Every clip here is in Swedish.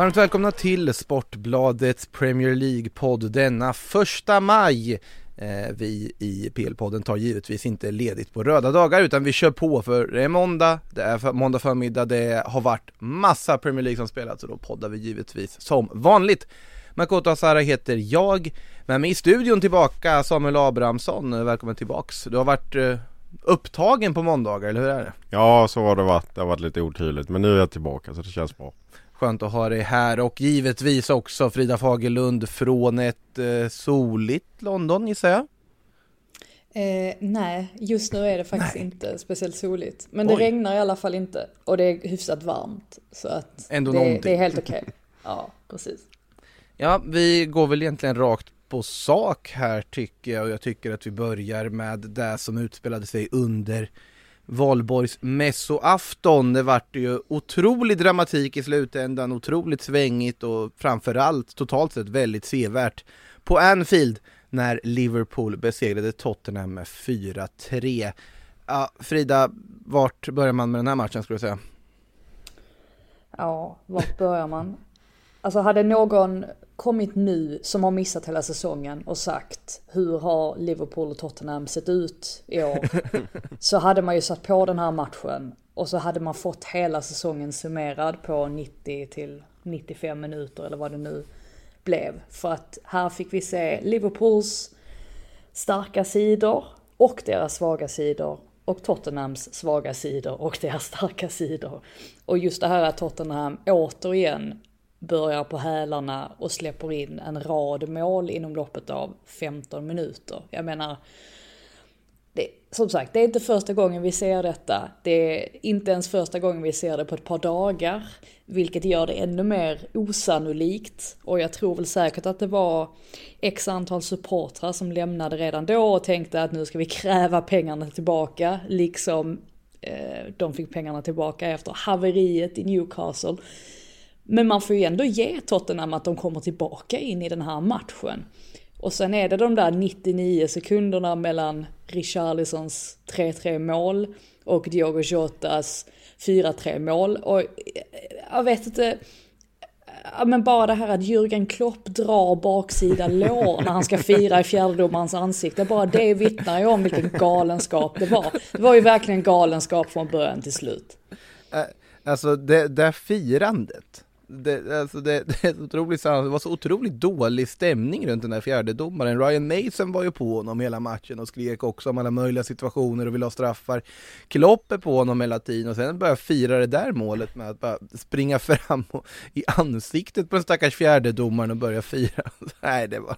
Varmt välkomna till Sportbladets Premier League-podd denna första maj. Eh, vi i PL-podden tar givetvis inte ledigt på röda dagar utan vi kör på för det är måndag, det är för, måndag förmiddag, det har varit massa Premier League som spelats och då poddar vi givetvis som vanligt. Makoto Asara heter jag, med mig i studion tillbaka Samuel Abrahamsson, välkommen tillbaks. Du har varit eh, upptagen på måndagar, eller hur är det? Ja, så har det varit. Det har varit lite otydligt. Men nu är jag tillbaka så det känns bra. Skönt att ha dig här och givetvis också Frida Fagerlund från ett eh, soligt London gissar jag. Eh, nej, just nu är det faktiskt Nej. inte speciellt soligt. Men det Oj. regnar i alla fall inte. Och det är hyfsat varmt. Så att Ändå det, någonting. det är helt okej. Ja, precis. Ja, vi går väl egentligen rakt på sak här tycker jag och jag tycker att vi börjar med det som utspelade sig under Valborgsmässoafton. Det vart ju otrolig dramatik i slutändan, otroligt svängigt och framförallt totalt sett väldigt sevärt på Anfield när Liverpool besegrade Tottenham med 4-3. Ja, Frida, vart börjar man med den här matchen skulle du säga? Ja, vart börjar man? Alltså hade någon kommit nu som har missat hela säsongen och sagt hur har Liverpool och Tottenham sett ut i år? Så hade man ju satt på den här matchen och så hade man fått hela säsongen summerad på 90 till 95 minuter eller vad det nu blev. För att här fick vi se Liverpools starka sidor och deras svaga sidor och Tottenhams svaga sidor och deras starka sidor. Och just det här att Tottenham återigen börjar på hälarna och släpper in en rad mål inom loppet av 15 minuter. Jag menar, det, som sagt, det är inte första gången vi ser detta. Det är inte ens första gången vi ser det på ett par dagar. Vilket gör det ännu mer osannolikt. Och jag tror väl säkert att det var x antal supportrar som lämnade redan då och tänkte att nu ska vi kräva pengarna tillbaka. Liksom eh, de fick pengarna tillbaka efter haveriet i Newcastle. Men man får ju ändå ge Tottenham att de kommer tillbaka in i den här matchen. Och sen är det de där 99 sekunderna mellan Richarlisons 3-3 mål och Diogo Jotas 4-3 mål. Och eh, jag vet inte, men bara det här att Jürgen Klopp drar baksida lår när han ska fira i fjärdedomarens ansikte. Bara det vittnar ju om vilken galenskap det var. Det var ju verkligen galenskap från början till slut. Eh, Alltså det, det här firandet det, alltså det, det, är så otroligt, sant. det var så otroligt dålig stämning runt den där fjärde domaren. Ryan Mason var ju på honom hela matchen och skrek också om alla möjliga situationer och ville ha straffar. Klopp är på honom hela tiden och sen börjar fira det där målet med att bara springa fram och, i ansiktet på den stackars fjärde domaren och börja fira. Nej, det var...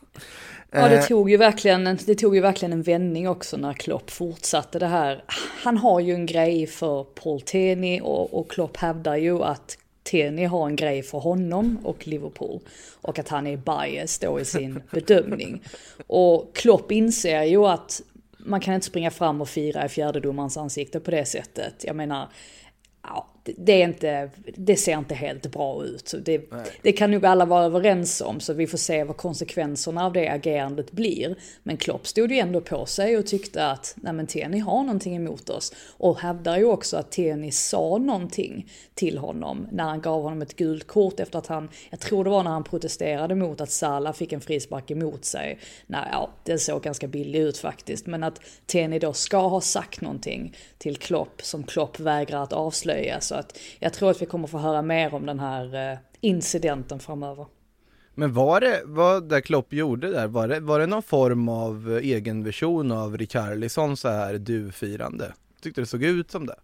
Ja, det Eh, tog, ju verkligen, en- det tog ju verkligen en vändning också när Klopp fortsatte det här. Han har ju en grej för Paul Teni och, och Klopp hävdar ju att Tierney har en grej för honom och Liverpool. Och att han är biased då i sin bedömning. Och Klopp inser ju att man kan inte springa fram och fira i fjärdedomarens ansikte på det sättet. Jag menar, ja, det- är inte, det ser inte helt bra ut. Det, det kan nog alla vara överens om, så vi får se vad konsekvenserna av det agerandet blir. Men Klopp stod ju ändå på sig och tyckte att nej men Teni har någonting emot oss. Och hävdar ju också att Teni sa någonting till honom när han gav honom ett gult kort efter att han, jag tror det var när han protesterade mot att Salah fick en frispark emot sig. Nej, ja, det såg ganska billig ut faktiskt. Men att Teni då ska ha sagt någonting till Klopp som Klopp vägrar att avslöja. Så att jag tror att vi kommer få höra mer om den här eh, incidenten framöver. Men var det, vad det Klopp gjorde där, var det, var det någon form av eh, egen version av Richarlison så här du-firande? Tyckte det såg ut som det?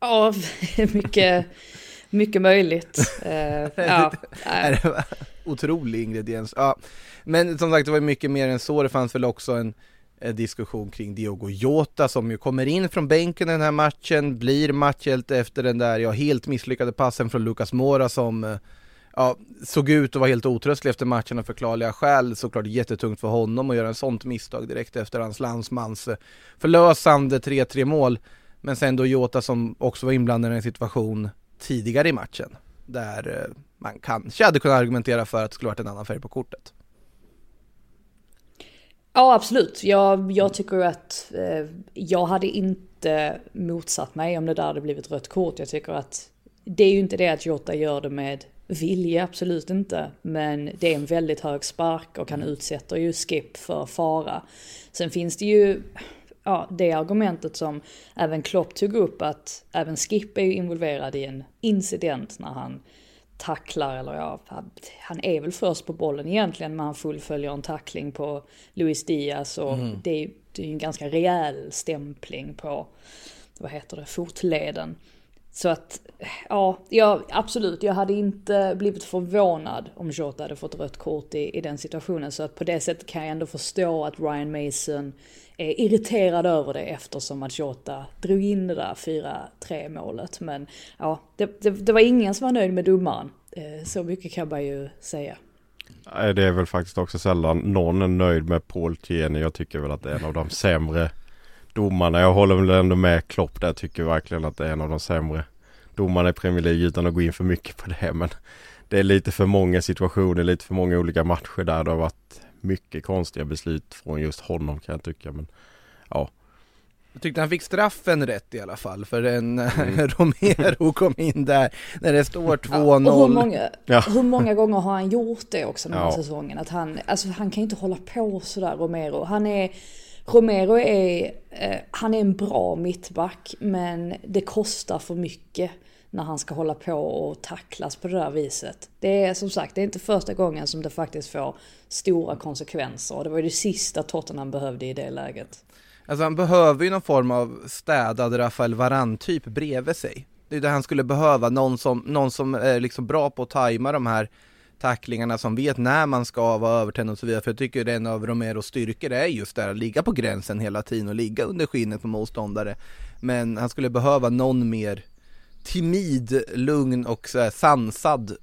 Ja, mycket, mycket möjligt. Eh, ja, otrolig ingrediens. Ja. Men som sagt, det var mycket mer än så. Det fanns väl också en, Eh, diskussion kring Diogo Jota som ju kommer in från bänken i den här matchen, blir matchhjälte efter den där, ja, helt misslyckade passen från Lucas Mora som eh, ja, såg ut att vara helt otröstlig efter matchen av förklarliga skäl. Såklart jättetungt för honom att göra en sånt misstag direkt efter hans landsmans eh, förlösande 3-3 mål. Men sen då Jota som också var inblandad i en situation tidigare i matchen där eh, man kanske hade kunnat argumentera för att det skulle varit en annan färg på kortet. Ja absolut, jag, jag tycker att eh, jag hade inte motsatt mig om det där hade blivit rött kort. Jag tycker att det är ju inte det att Jota gör det med vilja, absolut inte. Men det är en väldigt hög spark och han utsätter ju Skip för fara. Sen finns det ju ja, det argumentet som även Klopp tog upp att även Skip är ju involverad i en incident när han tacklar, eller ja, han är väl först på bollen egentligen men han fullföljer en tackling på Luis Diaz och mm. det, är, det är en ganska rejäl stämpling på, vad heter det, fotleden. Så att, ja, ja, absolut, jag hade inte blivit förvånad om Jota hade fått rött kort i, i den situationen. Så att på det sättet kan jag ändå förstå att Ryan Mason är irriterad över det eftersom att Jota drog in det där 4-3 målet. Men ja, det, det, det, var ingen som var nöjd med domaren. Eh, så mycket kan man ju säga. Det är väl faktiskt också sällan någon är nöjd med Paul Tierney. Jag tycker väl att det är en av de sämre domarna. Jag håller väl ändå med Klopp där. Jag tycker verkligen att det är en av de sämre domarna i Premier League utan att gå in för mycket på det. Men det är lite för många situationer, lite för många olika matcher där det har varit mycket konstiga beslut från just honom kan jag tycka. Men ja. Jag tyckte han fick straffen rätt i alla fall för en mm. Romero kom in där när det står 2-0. Ja, hur, många, ja. hur många gånger har han gjort det också den här ja. säsongen? Att han, alltså han kan inte hålla på sådär Romero. Han är Romero är, eh, han är en bra mittback men det kostar för mycket när han ska hålla på och tacklas på det där viset. Det är som sagt, det är inte första gången som det faktiskt får stora konsekvenser och det var ju det sista Tottenham behövde i det läget. Alltså han behöver ju någon form av städad Rafael Varan typ bredvid sig. Det är det han skulle behöva, någon som, någon som är liksom bra på att tajma de här tacklingarna som vet när man ska vara övertänd och så vidare. För jag tycker en av Romeros styrkor är just där att ligga på gränsen hela tiden och ligga under skinnet på motståndare. Men han skulle behöva någon mer timid, lugn och så sansad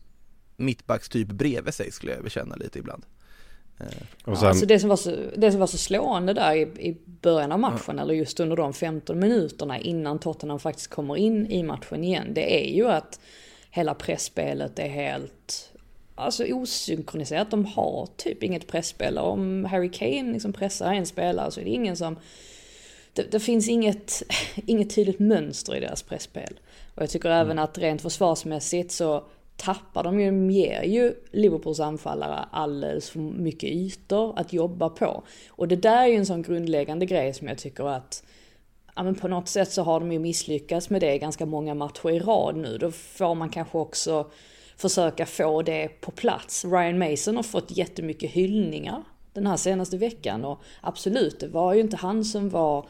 mittbackstyp bredvid sig skulle jag känna lite ibland. Eh, och sen... alltså det, som var så, det som var så slående där i, i början av matchen, ja. eller just under de 15 minuterna innan Tottenham faktiskt kommer in i matchen igen, det är ju att hela pressspelet är helt alltså osynkroniserat. De har typ inget pressspel. Om Harry Kane liksom pressar en spelare så är det ingen som... Det, det finns inget, inget tydligt mönster i deras pressspel. Och jag tycker mm. även att rent försvarsmässigt så tappar de ju, de ger ju Liverpools anfallare alldeles för mycket ytor att jobba på. Och det där är ju en sån grundläggande grej som jag tycker att ja, men på något sätt så har de ju misslyckats med det ganska många matcher i rad nu. Då får man kanske också försöka få det på plats. Ryan Mason har fått jättemycket hyllningar den här senaste veckan och absolut, det var ju inte han som var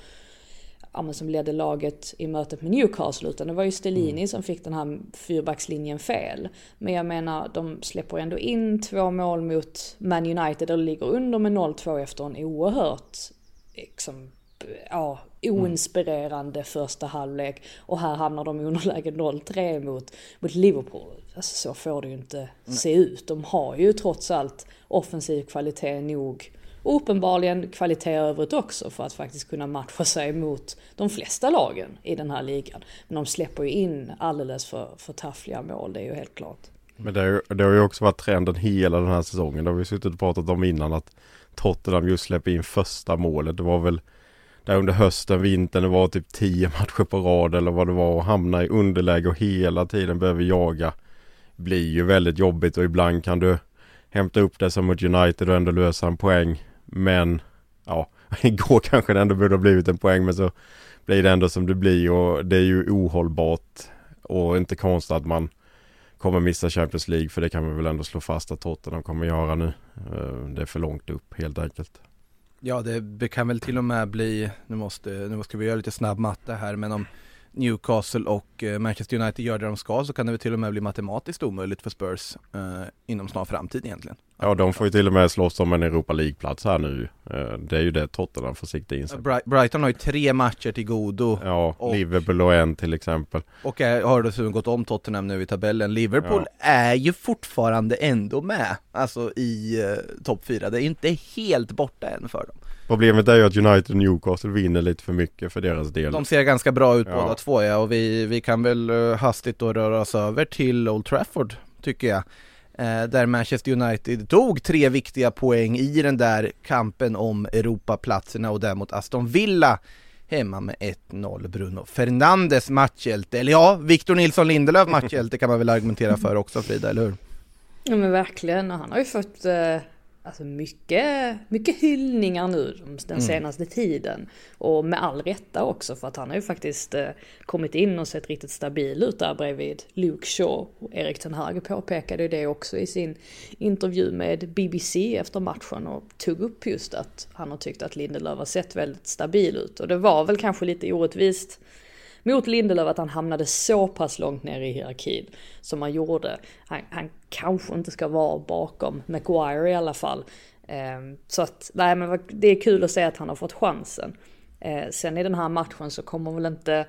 ja, som ledde laget i mötet med Newcastle utan det var ju Stellini mm. som fick den här fyrbackslinjen fel. Men jag menar, de släpper ändå in två mål mot Man United och ligger under med 0-2 efter en oerhört liksom, ja, oinspirerande första halvlek. Och här hamnar de i underläge 0-3 mot, mot Liverpool. Alltså så får det ju inte Nej. se ut. De har ju trots allt offensiv kvalitet nog. Och uppenbarligen kvalitet övrigt också för att faktiskt kunna matcha sig mot de flesta lagen i den här ligan. Men de släpper ju in alldeles för, för taffliga mål, det är ju helt klart. Men det, är, det har ju också varit trenden hela den här säsongen. Det har vi suttit och pratat om innan att Tottenham just släpper in första målet. Det var väl där under hösten, vintern, det var typ tio matcher på rad eller vad det var och hamna i underläge och hela tiden behöver jaga blir ju väldigt jobbigt och ibland kan du hämta upp det som mot United och ändå lösa en poäng. Men ja, igår kanske det ändå borde ha blivit en poäng men så blir det ändå som det blir och det är ju ohållbart och inte konstigt att man kommer missa Champions League för det kan vi väl ändå slå fast att Tottenham kommer göra nu. Eh, det är för långt upp helt enkelt. Ja det kan väl till och med bli, nu måste, nu ska vi göra lite snabb matte här men om Newcastle och eh, Manchester United gör det de ska så kan det väl till och med bli matematiskt omöjligt för Spurs eh, inom snar framtid egentligen. Ja, de får ju till och med slåss om en Europa League-plats här nu. Eh, Det är ju det Tottenham får sikta in sig Brighton har ju tre matcher till godo Ja, Och- Liverpool och en till exempel. och är, har dessutom gått om Tottenham nu i tabellen. Liverpool är ju fortfarande ändå med, alltså i eh, topp 4. Det är inte helt borta än för dem. Problemet är ju att United och Newcastle vinner lite för mycket för deras del. De ser ganska bra ut Ja. båda två ja, och vi, vi kan väl eh, hastigt då röra oss över till Old Trafford, tycker jag. Eh, där Manchester United tog tre viktiga poäng i den där kampen om Europaplatserna och där mot Aston Villa hemma med 1-0 Bruno Fernandes matchhjälte, eller ja, Victor Nilsson Lindelöf matchhjälte kan man väl argumentera för också Frida, eller hur? Ja men verkligen, han har ju fått eh, alltså mycket, mycket hyllningar nu den senaste tiden. Och med all rätta också för att han har ju faktiskt eh, kommit in och sett riktigt stabil ut där bredvid Luke Shaw. Och Erik Ten Hag påpekade det också i sin intervju med BBC efter matchen och tog upp just att han har tyckt att Lindelöf har sett väldigt stabil ut. Och det var väl kanske lite orättvist mot Lindelöf att han hamnade så pass långt ner i hierarkin som han gjorde. Han, han kanske inte ska vara bakom Maguire i alla fall. Ehm, så att, nej men det är kul att se att han har fått chansen. Ehm, sen i den här matchen så kommer väl inte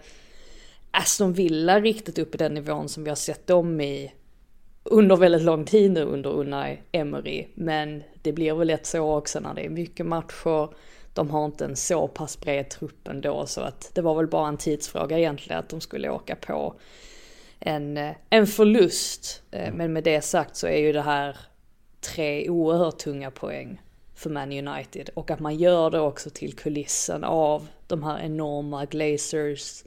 Aston Villa riktigt upp i den nivån som vi har sett dem i under väldigt lång tid nu under Unai Emery. Men det blir väl lätt så också när det är mycket matcher. De har inte en så pass bred trupp ändå så att det var väl bara en tidsfråga egentligen att de skulle åka på en, eh, en förlust. Eh, Men med det sagt så är ju det här tre oerhört tunga poäng för Man United. Och att man gör det också till kulissen av de här enorma Glazers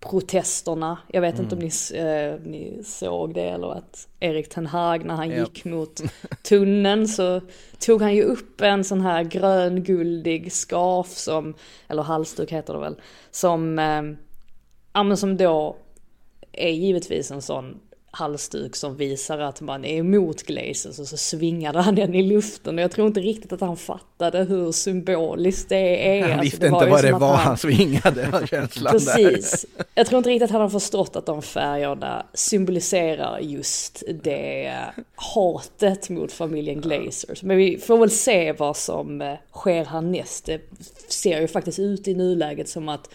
protesterna. Jag vet inte om ni, s- eh, ni såg det eller att Erik Ten Hag när han Ja. gick mot tunneln så tog han ju upp en sån här grönguldig scarf som, eller halsduk heter det väl, som, eh, ja men som då är givetvis en sån halsduk som visar att man är emot Glazers och så svingade han den i luften och jag tror inte riktigt att han fattade hur symboliskt det är. Han Alltså, visste det var inte vad det var han- han svingade, var känslan där. Precis. Jag tror inte riktigt att han har förstått att de färgerna symboliserar just det hatet mot familjen Glazers. Men vi får väl se vad som eh, sker härnäst. Det ser ju faktiskt ut i nuläget som att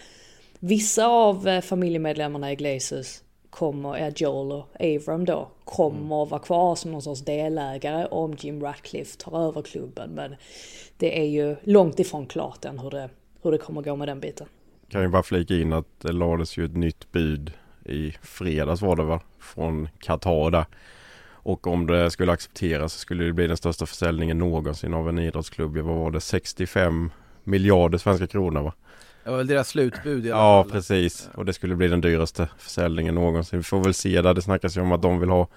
vissa av eh, familjemedlemmarna i Glazers kommer, ja Joel och Avram då, kommer vara kvar som någon sorts delägare om Jim Ratcliffe tar över klubben. Men det är ju långt ifrån klart än hur det, hur det kommer gå med den biten. Kan ju bara flika in att det lades ju ett nytt bud i fredags var det va? Från Qatar där. Och om det skulle accepteras så skulle det bli den största försäljningen någonsin av en idrottsklubb. Vad var det? 65 miljarder svenska kronor va? Det var väl deras slutbud i alla Ja fall. precis. Och det skulle bli den dyraste försäljningen någonsin. Vi får väl se där. Det snackas ju om att de vill ha vill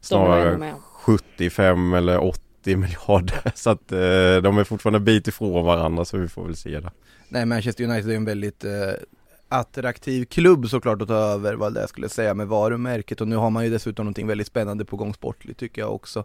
snarare mer. 75 eller 80 miljarder. Så att eh, de är fortfarande en bit ifrån varandra så vi får väl se det. Nej, Manchester United är en väldigt eh, attraktiv klubb såklart att ta över vad det jag skulle säga med varumärket och nu har man ju dessutom någonting väldigt spännande på gång sportligt tycker jag också.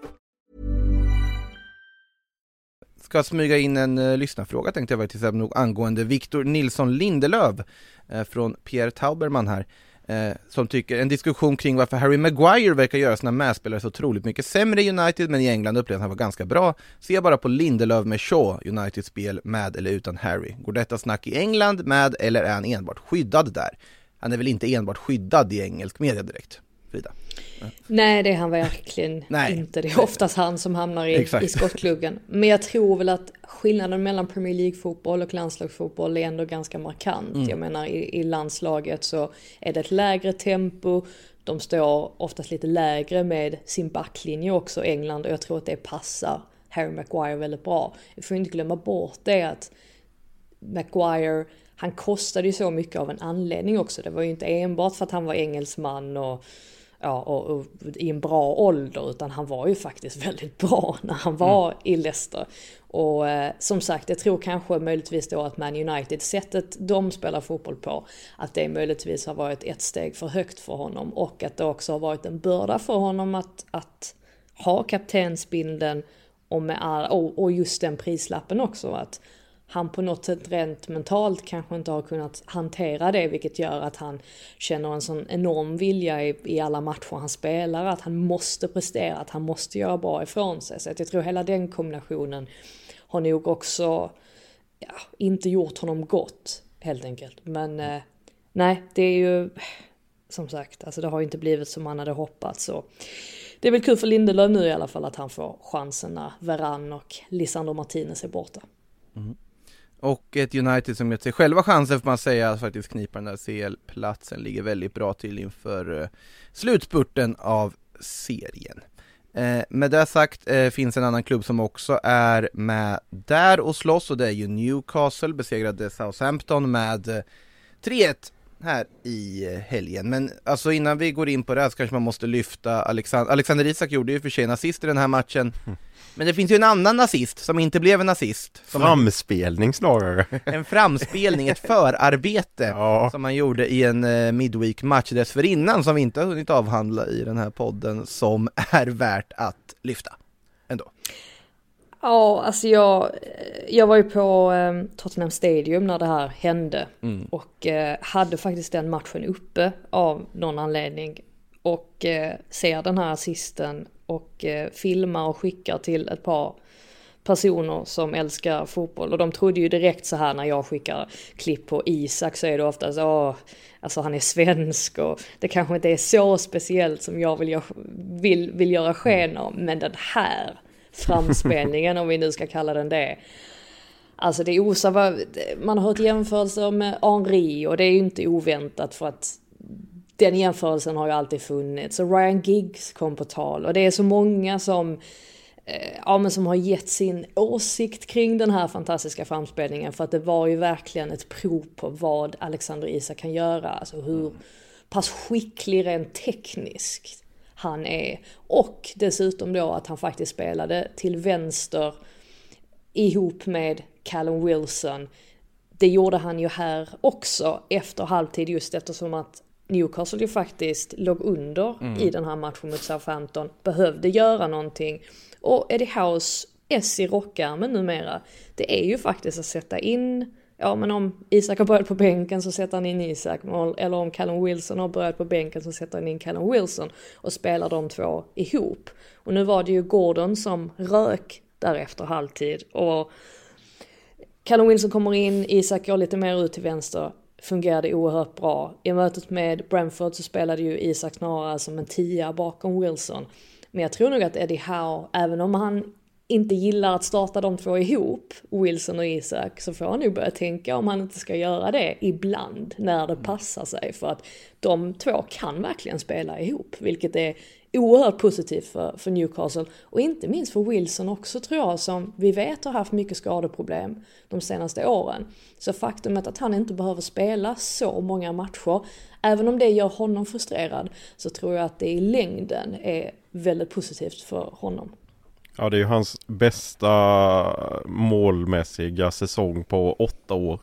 Ska smyga in en uh, lyssnarfråga tänkte jag faktiskt säga nog angående Victor Nilsson Lindelöf uh, från Pierre Tauberman här. Uh, som tycker en diskussion kring varför Harry Maguire verkar göra sina medspelare så otroligt mycket sämre i United, men i England upplevde han var ganska bra. Se bara på Lindelöf med Shaw, Uniteds spel med eller utan Harry. Går detta snack i England med eller är han enbart skyddad där? Han är väl inte enbart skyddad i engelsk media direkt, Frida? Nej, det är han verkligen Nej. inte. Det är oftast han som hamnar i, i skottgluggen. Men jag tror väl att skillnaden mellan Premier League-fotboll och landslagsfotboll är ändå ganska markant. Mm. Jag menar i, i landslaget så är det ett lägre tempo. De står oftast lite lägre med sin backlinje också, England. Och jag tror att det passar Harry Maguire väldigt bra. Vi får inte glömma bort det att Maguire, han kostade ju så mycket av en anledning också. Det var ju inte enbart för att han var engelsman och ja, och, och, i en bra ålder utan han var ju faktiskt väldigt bra när han var mm. i Leicester. Och eh, som sagt, jag tror kanske möjligtvis då att Man United, sättet de spelar fotboll på, att det möjligtvis har varit ett steg för högt för honom och att det också har varit en börda för honom att, att ha kaptensbindeln och, med all, och, och just den prislappen också. Att han på något sätt rent mentalt kanske inte har kunnat hantera det vilket gör att han känner en sån enorm vilja i, i alla matcher han spelar, att han måste prestera, att han måste göra bra ifrån sig. Så att jag tror hela den kombinationen har nog också ja, inte gjort honom gott helt enkelt. Men eh, nej, det är ju som sagt, alltså det har ju inte blivit som man hade hoppats. Så det är väl kul för Lindelöf nu i alla fall att han får chansen när Veran och Lisandro Martinez är borta. Mm. Och ett United som gett sig själva chansen får man säga att faktiskt knipa den där CL-platsen ligger väldigt bra till inför eh, slutspurten av serien. Eh, med det sagt eh, finns en annan klubb som också är med där och slåss och det är ju Newcastle besegrade Southampton med eh, 3-1 här i eh, helgen. Men alltså innan vi går in på det här så kanske man måste lyfta Alexander, Alexander Isak gjorde ju för sig nazist i den här matchen. Mm. Men det finns ju en annan nazist som inte blev en nazist. Framspelning snarare. En framspelning, ett förarbete ja. som han gjorde i en uh, Midweek-match dessförinnan som vi inte har hunnit avhandla i den här podden som är värt att lyfta. Ja, alltså jag, jag var ju på eh, Tottenham Stadium när det här hände. Mm. och eh, hade faktiskt den matchen uppe av någon anledning. Och eh, ser den här assisten och eh, filmar och skickar till ett par personer som älskar fotboll. Och de trodde ju direkt så här när jag skickar klipp på Isak så är det ofta så, alltså han är svensk och det kanske inte är så speciellt som jag vill, vill, vill göra sken av, men den här framspelningen om vi nu ska kalla den det. Alltså det osar, man har hört jämförelser med Henri och det är ju inte oväntat för att den jämförelsen har ju alltid funnits. Så Ryan Giggs kom på tal och det är så många som eh, ja, men som har gett sin åsikt kring den här fantastiska framspelningen för att det var ju verkligen ett prov på vad Alexander Isak kan göra, alltså hur pass skicklig rent tekniskt han är. Och dessutom då att han faktiskt spelade till vänster ihop med Callum Wilson. Det gjorde han ju här också efter halvtid just eftersom att Newcastle ju faktiskt låg under mm. i den här matchen mot Southampton, behövde göra någonting. Och Eddie House S i rockärmen numera, det är ju faktiskt att sätta in ja men om Isak har börjat på bänken så sätter han in Isak, eller om Callum Wilson har börjat på bänken så sätter han in Callum Wilson och spelar de två ihop. Och nu var det ju Gordon som rök därefter halvtid och Callum Wilson kommer in, Isak går lite mer ut till vänster, fungerade oerhört bra. I mötet med Brentford så spelade ju Isak snarare som en tia bakom Wilson. Men jag tror nog att Eddie Howe, även om han inte gillar att starta de två ihop, Wilson och Isak, så får han nog börja tänka om han inte ska göra det ibland när det passar sig. För att de två kan verkligen spela ihop, vilket är oerhört positivt för, för Newcastle. Och inte minst för Wilson också tror jag, som vi vet har haft mycket skadeproblem de senaste åren. Så faktumet att han inte behöver spela så många matcher, även om det gör honom frustrerad, så tror jag att det i längden är väldigt positivt för honom. Ja det är ju hans bästa målmässiga säsong på åtta år.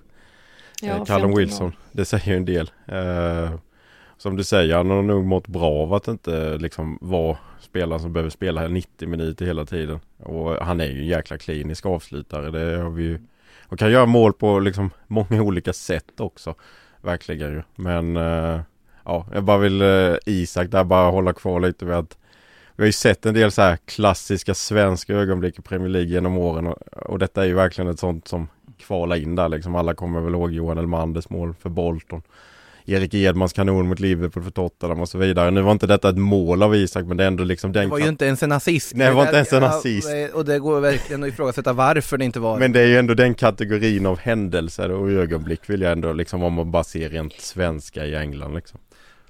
Ja, eh, Callum Wilson. År. Det säger ju en del. Eh, som du säger, han har nog mått bra av att inte liksom vara spelaren som behöver spela 90 minuter hela tiden. Och han är ju en jäkla klinisk avslutare. Det har vi ju. Och kan göra mål på liksom många olika sätt också. Verkligen ju. Men eh, ja, jag bara vill eh, Isak där bara hålla kvar lite vid att vi har ju sett en del så här klassiska svenska ögonblick i Premier League genom åren och, och detta är ju verkligen ett sånt som kvala in där liksom. Alla kommer väl ihåg Johan Elmanders mål för Bolton. Erik Edmans kanon mot Liverpool för Tottenham och så vidare. Nu var inte detta ett mål av Isak men det är ändå liksom den Det var ju inte ens en assist Nej det var inte ens en assist Och det går verkligen att ifrågasätta varför det inte var Men det är ju ändå den kategorin av händelser och ögonblick vill jag ändå liksom om man bara ser rent svenska i England liksom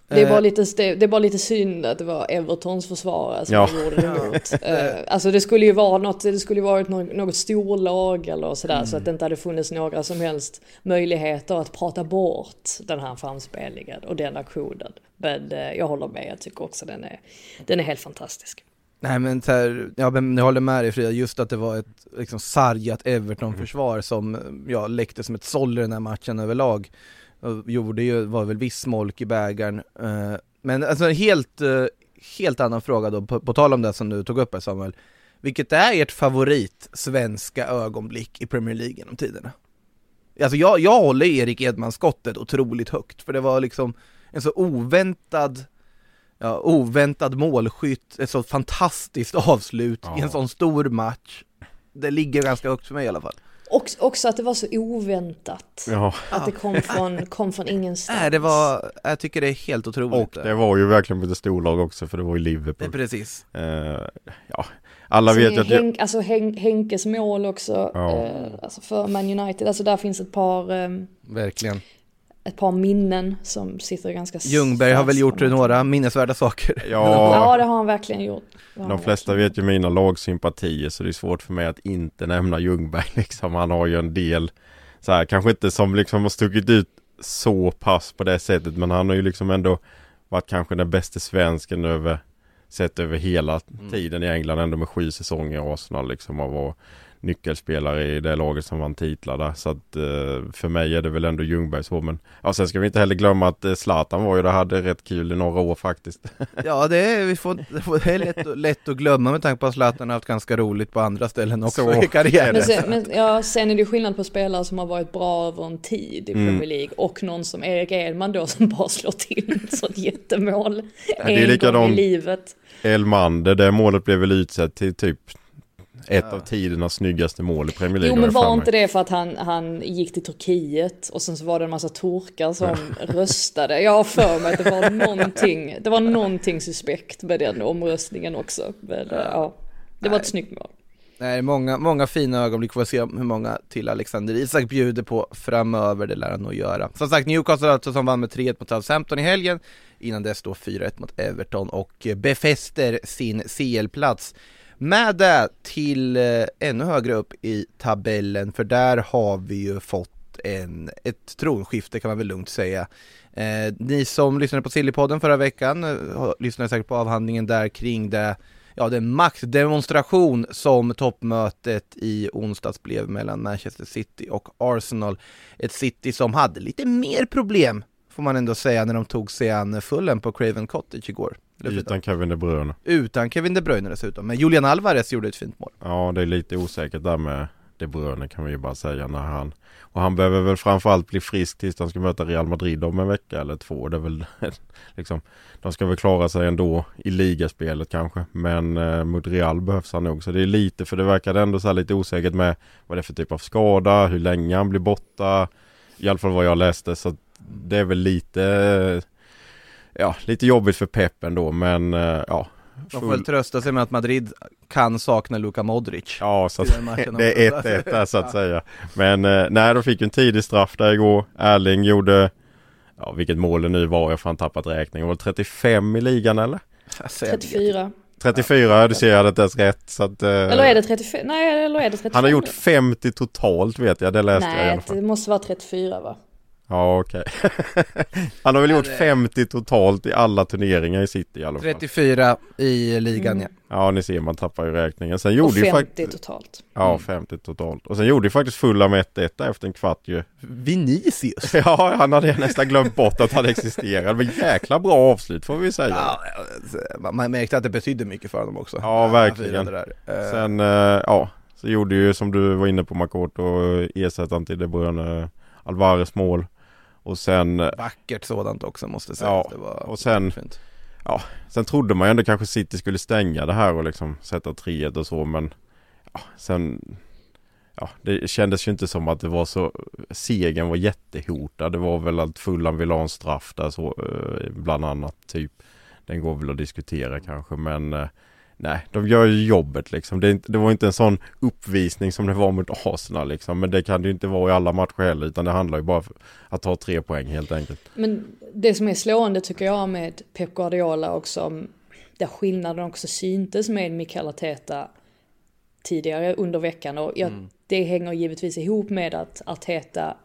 Det är, Eh, bara lite, det är bara lite synd att det var Evertons försvarare som Ja. gjorde det mot. Eh, Alltså det skulle ju vara något, det skulle ju varit något, något storlag eller sådär så att det inte hade funnits några som helst möjligheter att prata bort den här framspelningen och den aktionen. Men eh, jag håller med, jag tycker också den är, den är helt fantastisk. Nej men så här, ja men jag håller med dig Frida, just att det var ett liksom sargat Everton-försvar som ja, läckte som ett såll i den här matchen överlag. Gjorde ju, var väl viss smolk i bägaren. Eh, Men alltså helt, eh, helt annan fråga då, på, på tal om det som du tog upp här Samuel. Vilket är ert favorit svenska ögonblick i Premier League genom tiderna? Alltså jag, jag håller Erik Edman-skottet otroligt högt, för det var liksom en så oväntad ja, oväntad målskytt, ett så fantastiskt avslut i en Ja. sån stor match. Det ligger ganska högt för mig i alla fall. Och, också att det var så oväntat. Ja, Att det kom från, kom från ingenstans. Nej, det var, jag tycker det är helt otroligt. och det var ju verkligen ett storlag också för det var ju Det är Liverpool. precis. Eh, ja, alla vet ju att jag, Henk, alltså Hen, Henkes mål också, Ja. eh, alltså för Man United, alltså där finns ett par, eh, Verkligen. Ett par minnen som sitter ganska Ljungberg har väl gjort några minnesvärda saker. ja, Ja, det har han verkligen gjort. De flesta verkligen vet ju mina lagsympatier så det är svårt för mig att inte nämna Ljungberg liksom. Han har ju en del så här, kanske inte som liksom har stuckit ut så pass på det sättet men han har ju liksom ändå varit kanske den bästa svensken över sett över hela tiden i England ändå med sju säsonger i Arsenal liksom och var nyckelspelare i det laget som vann titlar där. Så att eh, för mig är det väl ändå Ljungberg så men ja sen ska vi inte heller glömma att eh, Zlatan var ju där hade rätt kul i några år faktiskt. Ja, det är, vi får, det det är lätt, lätt att glömma med tanke på att Zlatan har haft ganska roligt på andra ställen också Så i är karriären. Men sen, men, ja, sen är det skillnad på spelare som har varit bra över en tid i Mm. Premier League och någon som Erik Edman då som bara slår till ett sånt jättemål det är en gång likadant. i livet. Elmander, det målet blev väl utsett till typ ett av tidernas snyggaste mål i Premier League. Jo men var inte det för att han, han gick till Turkiet och sen så var det en massa turkar som röstade. Jag har för mig att det var någonting, det var någonting suspekt med den omröstningen också. Men, ja. ja, det var ett snyggt mål. Nej, många, många fina ögonblick, får vi se hur många till Alexander Isak bjuder på framöver, det lär han nog göra. Som sagt, Newcastle alltså som vann med 3-1 mot Southampton i helgen, innan dess då 4-1 mot Everton och befäster sin CL-plats. Med det till eh, ännu högre upp i tabellen, för där har vi ju fått en, ett tronskifte kan man väl lugnt säga. Eh, ni som lyssnade på Sillypodden förra veckan eh, lyssnade säkert på avhandlingen där kring det ja, den maktdemonstration som toppmötet i onsdags blev mellan Manchester City och Arsenal. Ett City som hade lite mer problem, får man ändå säga, när de tog sig an Fulham på Craven Cottage igår. Utan Kevin De Bruyne. Utan Kevin De Bruyne dessutom, men Julian Alvarez gjorde ett fint mål. Ja, det är lite osäkert där med De Bruyne kan vi ju bara säga när han och han behöver väl framförallt bli frisk tills de ska möta Real Madrid om en vecka eller två. Det är väl liksom De ska väl klara sig ändå i ligaspelet kanske. Men eh, mot Real behövs han nog. Så det är lite för det verkade ändå så lite osäkert med vad det är för typ av skada, hur länge han blir borta. I alla fall vad jag läste så det är väl lite eh, Ja, lite jobbigt för Pep ändå men eh, ja. De får väl trösta sig med att Madrid kan sakna Luka Modric. Ja, så att, det är också. 1-1 där så att säga. Men eh, nej, de fick en tidig straff där igår. Erling gjorde, ja vilket mål det nu var, jag har fan tappat räkningen. Var det 35 i ligan eller? Alltså, jag vet 34. 34, du ser jag hade inte ens rätt. Så att, eh, Eller är det 35? Nej, eller är det 35? han har gjort 50 totalt vet jag, det läste jag i alla Nej, fall. det måste vara 34 va? Ja okej. han har väl gjort 50 totalt i alla turneringar i City i alla fall. 34 i ligan ja. Ja ni ser man tappar ju räkningen. Sen Och gjorde ju 50 faktiskt totalt. Ja 50 totalt. Och sen gjorde ju faktiskt fulla med 1-1 där efter en kvart ju. Vinicius. Ja, han hade nästan glömt bort att han existerade. Men jäkla bra avslut får vi säga. Ja, man- märkte att det betydde mycket för honom också. Ja, verkligen. Eh, Sen, eh, ja, så gjorde ju som du var inne på Makoto ersättaren till De Bruyne Alvarez mål. Och sen, Vackert sådant också måste sägas. Ja, det var och sen- fint. sen trodde man ju ändå kanske City skulle stänga det här och liksom sätta 3 och så men ja, sen Ja, det kändes ju inte som att det var så Segern var jättehotad. Det var väl att Fulham ville ha en straff där så eh, bland annat typ Den går väl att diskutera kanske men eh, Nej, de gör ju jobbet liksom. Det, det var inte en sån uppvisning som det var mot Arsenal liksom. Men det kan det ju inte vara i alla matcher heller utan det handlar ju bara om att ta tre poäng helt enkelt. Men det som är slående tycker jag med Pep Guardiola också, där skillnaden också syntes med Mikael Arteta tidigare under veckan och jag, det hänger givetvis ihop med att Arteta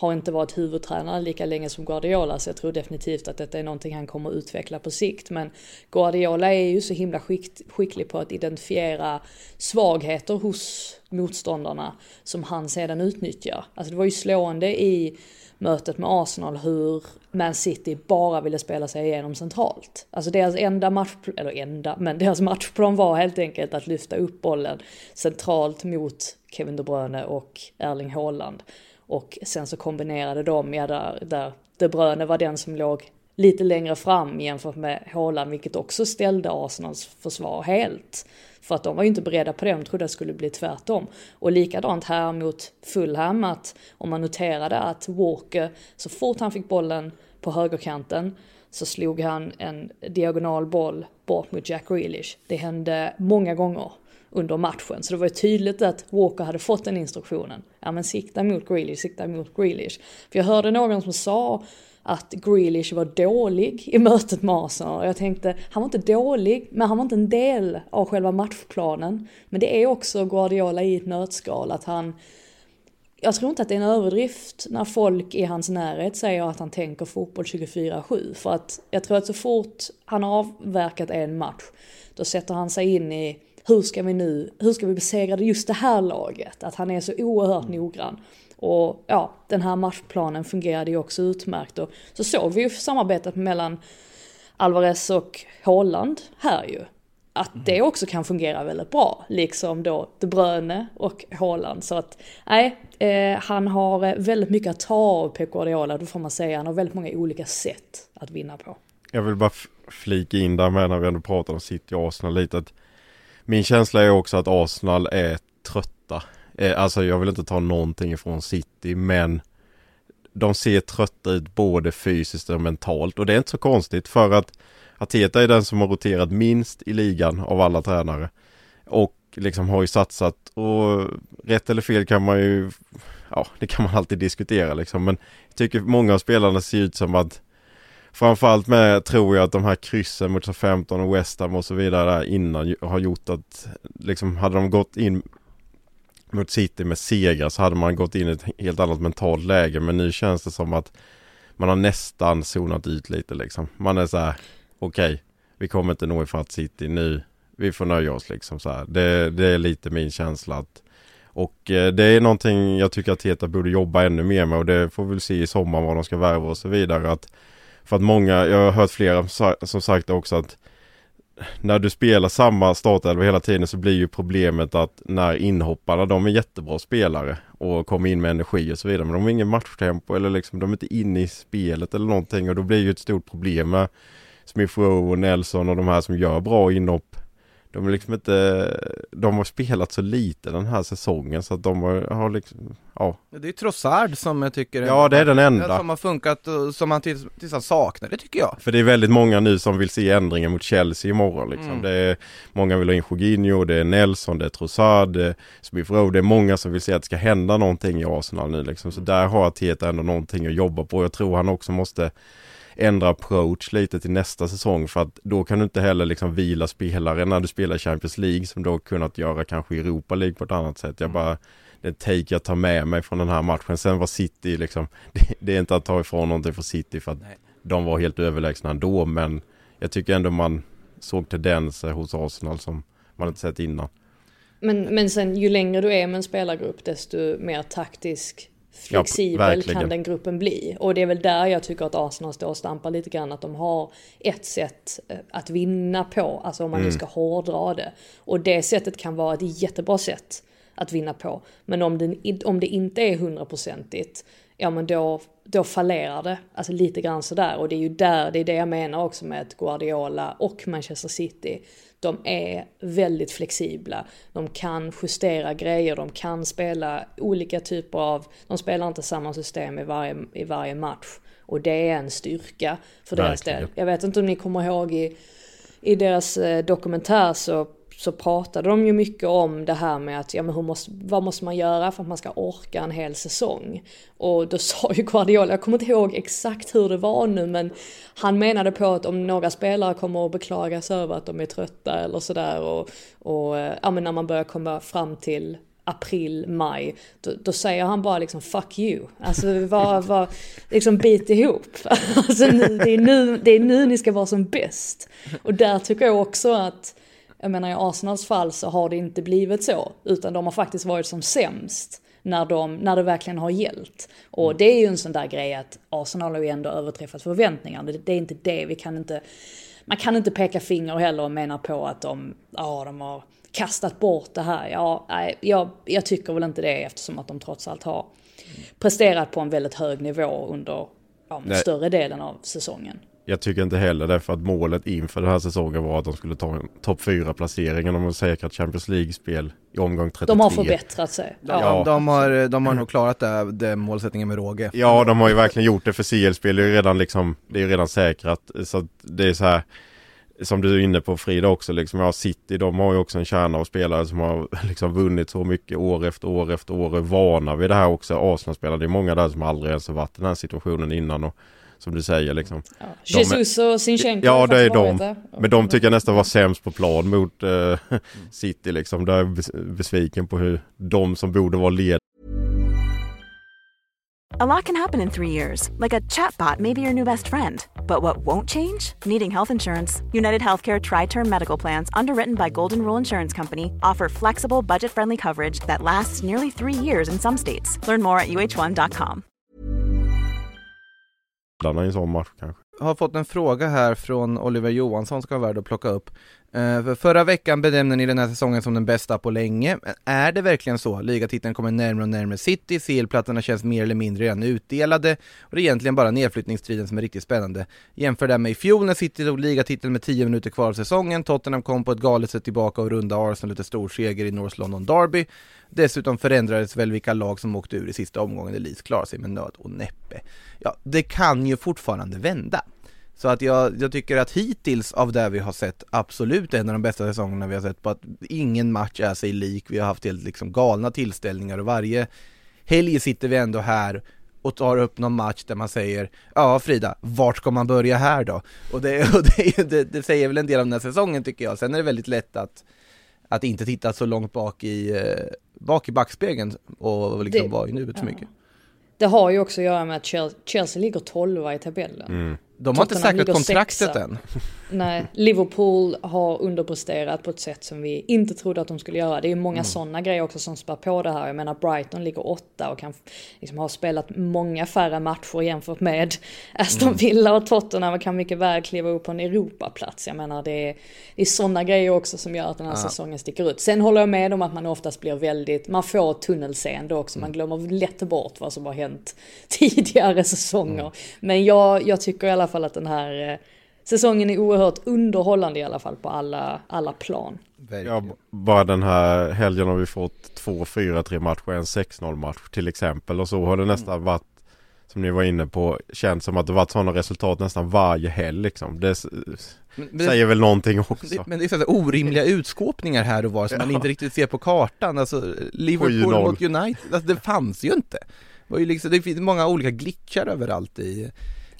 har inte varit huvudtränare lika länge som Guardiola så jag tror definitivt att detta är någonting han kommer utveckla på sikt. Men Guardiola är ju så himla skick, skicklig på att identifiera svagheter hos motståndarna som han sedan utnyttjar. Alltså det var ju slående i mötet med Arsenal hur Man City bara ville spela sig igenom centralt. Alltså deras enda matchplan, eller enda, men deras matchplan var helt enkelt att lyfta upp bollen centralt mot Kevin De Bruyne och Erling Haaland. Och sen så kombinerade de, ja där, där De Bruyne var den som låg lite längre fram jämfört med Haaland, vilket också ställde Arsenals försvar helt. För att de var ju inte beredda på det, de trodde det skulle bli tvärtom. Och likadant här mot Fulham, att om man noterade att Walker, så fort han fick bollen på högerkanten, så slog han en diagonal boll bort mot Jack Grealish. Det hände många gånger under matchen. Så det var ju tydligt att Walker hade fått den instruktionen. Ja men sikta mot Grealish, sikta mot Grealish. För jag hörde någon som sa att Grealish var dålig i mötet med Arsenal. Och jag tänkte, han var inte dålig, men han var inte en del av själva matchplanen. Men det är också Guardiola i ett nötskal, att han jag tror inte att det är en överdrift när folk i hans närhet säger att han tänker fotboll 24-7. För att jag tror att så fort han har avverkat en match, då sätter han sig in i hur ska vi nu, hur ska vi besegra just det här laget? Att han är så oerhört noggrann. Och ja, den här matchplanen fungerade ju också utmärkt. Och så såg vi ju samarbetet mellan Alvarez och Haaland här ju. Att det också kan fungera väldigt bra, liksom då De Bruyne och Haaland. Så att, nej, eh, han har eh, väldigt mycket att ta av Pep Guardiola, då får man säga. Han har väldigt många olika sätt att vinna på. Jag vill bara flika in där med när vi ändå pratar om City och Arsenal lite att min känsla är också att Arsenal är trötta. Eh, alltså jag vill inte ta någonting ifrån City men de ser trötta ut både fysiskt och mentalt och det är inte så konstigt för att Ateta är den som har roterat minst i ligan av alla tränare. Och liksom har ju satsat och rätt eller fel kan man ju, ja det kan man alltid diskutera liksom men jag tycker många av spelarna ser ut som att Framförallt med tror jag att de här kryssen mot 15 och West Ham och så vidare innan har gjort att liksom hade de gått in mot City med segrar så hade man gått in i ett helt annat mentalt läge men nu känns det som att man har nästan zonat ut lite liksom. Man är så här okej, okay, vi kommer inte nå ifatt City nu. Vi får nöja oss liksom så här. Det, det är lite min känsla att och eh, det är någonting jag tycker att Teta borde jobba ännu mer med och det får vi väl se i sommar vad de ska värva och så vidare. Att, för att många, jag har hört flera som sagt också att när du spelar samma startelva hela tiden så blir ju problemet att när inhopparna, de är jättebra spelare och kommer in med energi och så vidare men de har ingen matchtempo eller liksom de är inte inne i spelet eller någonting och då blir ju ett stort problem med Smith Rowe och Nelson och de här som gör bra inhopp de är liksom inte, de har spelat så lite den här säsongen så att de har, har liksom, ja. Det är Trossard som jag tycker Ja det är den enda. Som har funkat och som man tills, tills han saknar det tycker jag. För det är väldigt många nu som vill se ändringar mot Chelsea imorgon liksom. Mm. Det är, många vill ha in Jorginho, det är Nelson, det är Trossard, det är Smith Rowe. Det är många som vill se att det ska hända någonting i Arsenal nu liksom. Så där har Arteta ändå någonting att jobba på. Jag tror han också måste ändra approach lite till nästa säsong för att då kan du inte heller liksom vila spelare när du spelar Champions League som du har kunnat göra kanske i Europa League på ett annat sätt. Jag mm. bara det take jag tar med mig från den här matchen. Sen var City liksom, det, det är inte att ta ifrån någonting för City för att Nej. de var helt överlägsna ändå men jag tycker ändå man såg tendenser hos Arsenal som man inte sett innan. Men, men sen ju längre du är med en spelargrupp desto mer taktisk flexibel ja, kan den gruppen bli. Och det är väl där jag tycker att Arsenal står och stampar lite grann, att de har ett sätt eh, att vinna på, alltså om man mm. nu ska hårdra det. Och det sättet kan vara ett jättebra sätt att vinna på. Men om det, om det inte är hundraprocentigt, ja men då, då fallerar det. Alltså lite grann sådär. Och det är ju där, det är det jag menar också med att Guardiola och Manchester City de är väldigt flexibla. De kan justera grejer, de kan spela olika typer av, de spelar inte samma system i varje, i varje match. Och det är en styrka för deras del. Jag vet inte om ni kommer ihåg i, i deras eh, dokumentär så så pratade de ju mycket om det här med att ja, men hur måste, vad måste man göra för att man ska orka en hel säsong? Och då sa ju Guardiola, jag kommer inte ihåg exakt hur det var nu men han menade på att om några spelare kommer att beklaga sig över att de är trötta eller sådär och, och ja, men när man börjar komma fram till april, maj, då, då, säger han bara liksom 'fuck you' Alltså vad, vad, liksom bit ihop. Alltså det, är nu, det är nu ni ska vara som bäst. Och där tycker jag också att, jag menar i Arsenals fall så har det inte blivit så, utan de har faktiskt varit som sämst när, de, när det verkligen har gällt. Och det är ju en sån där grej att Arsenal har ju ändå överträffat förväntningarna. Det, det är inte det, vi kan inte, man kan inte peka finger heller och mena på att de, ja de har kastat bort det här. Ja, jag, jag tycker väl inte det eftersom att de trots allt har presterat på en väldigt hög nivå under ja, större delen av säsongen. Jag tycker inte heller det för att målet inför den här säsongen var att de skulle ta en topp 4 placering och de säkrat Champions League-spel i omgång 33. De har förbättrat sig. Ja, ja. De, har, de har nog klarat det, det målsättningen med råge. Ja, de har ju verkligen gjort det för CL-spel. Det är ju redan liksom, det är redan säkrat. Så det är så här som du är inne på Frida också, liksom, ja, City de har ju också en kärna av spelare som har liksom vunnit så mycket år efter år efter år och är vana vid det här också. Arsenal-spelare, det är många där som aldrig ens har varit i den här situationen innan och som du säger liksom. Ja. Jesus är, och Sinchenko Ja det är de. Men de tycker jag nästan var sämst på plan mot uh, City liksom. Där är jag besviken på hur de som borde vara ledare A lot can happen in three years, like a chatbot may be your new best friend. But what won't change? Needing health insurance. United Healthcare Tri Term Medical Plans, underwritten by Golden Rule Insurance Company, offer flexible, budget friendly coverage that lasts nearly three years in some states. Learn more at uh1.com en sån match kanske. Har fått en fråga här från Oliver Johansson, ska vara värd att plocka upp. Eh, för förra veckan bedömde ni den här säsongen som den bästa på länge. Men Är det verkligen så? Ligatiteln kommer närmare och närmare City, CL-plattorna känns mer eller mindre redan utdelade och det är egentligen bara nedflyttningsstriden som är riktigt spännande. Jämför det med i fjol när City tog ligatiteln med 10 minuter kvar av säsongen, Tottenham kom på ett galet sätt tillbaka och runda Arsenal lite stor seger i North London Derby. Dessutom förändrades väl vilka lag som åkte ur i sista omgången, Elise klarade sig med nöd och näppe. Ja, det kan ju fortfarande vända. Så att jag, jag, tycker att hittills av det vi har sett absolut en av de bästa säsongerna vi har sett på att ingen match är sig lik. Vi har haft helt liksom galna tillställningar och varje helg sitter vi ändå här och tar upp någon match där man säger Ja Frida, vart ska man börja här då? Och det, och det, det, det säger väl en del av den här säsongen tycker jag. Sen är det väldigt lätt att att inte titta så långt bak i, eh, bak i backspegeln och liksom vara i nuet så mycket. Det har ju också att göra med att Chelsea, Chelsea ligger 12 i tabellen. Mm. De har inte säkrat kontraktet än. Nej, Liverpool har underpresterat på ett sätt som vi inte trodde att de skulle göra. Det är många mm. sådana grejer också som spär på det här. Jag menar Brighton ligger åtta och kan liksom ha spelat många färre matcher jämfört med Aston mm. Villa och Tottenham och kan mycket väl kliva upp på en Europaplats. Jag menar det är, det är sådana grejer också som gör att den här ja. säsongen sticker ut. Sen håller jag med om att man oftast blir väldigt, man får tunnelseende också. Man mm. glömmer lätt bort vad som har hänt tidigare säsonger. Mm. Men jag, jag tycker i alla fall att den här eh, säsongen är oerhört underhållande i alla fall på alla, alla plan. Ja, bara den här helgen har vi fått två 4-3 matcher, en 6-0 match till exempel och så har det nästan mm. varit som ni var inne på, känns som att det varit sådana resultat nästan varje helg liksom. Det men, säger väl någonting också. Det, men det är sådär orimliga utskåpningar här och var som ja. man inte riktigt ser på kartan. Alltså Liverpool mot United, alltså, det fanns ju inte. Det, var ju liksom, det finns många olika glitchar överallt i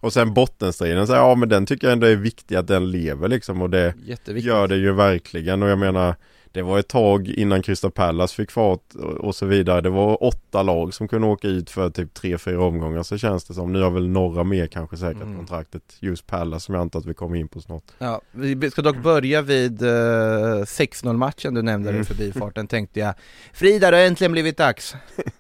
och sen bottenstriden, så ja men den tycker jag ändå är viktig att den lever liksom och det gör det ju verkligen och jag menar Det var ett tag innan Crystal Palace fick fart och så vidare. Det var åtta lag som kunde åka ut för typ tre, fyra omgångar så känns det som. Nu har väl några mer kanske säkrat mm. kontraktet. Just Palace som jag antar att vi kommer in på snart. Ja, vi ska dock börja vid eh, 6-0 matchen du nämnde mm. i förbifarten tänkte jag. Frida, det har äntligen blivit dags.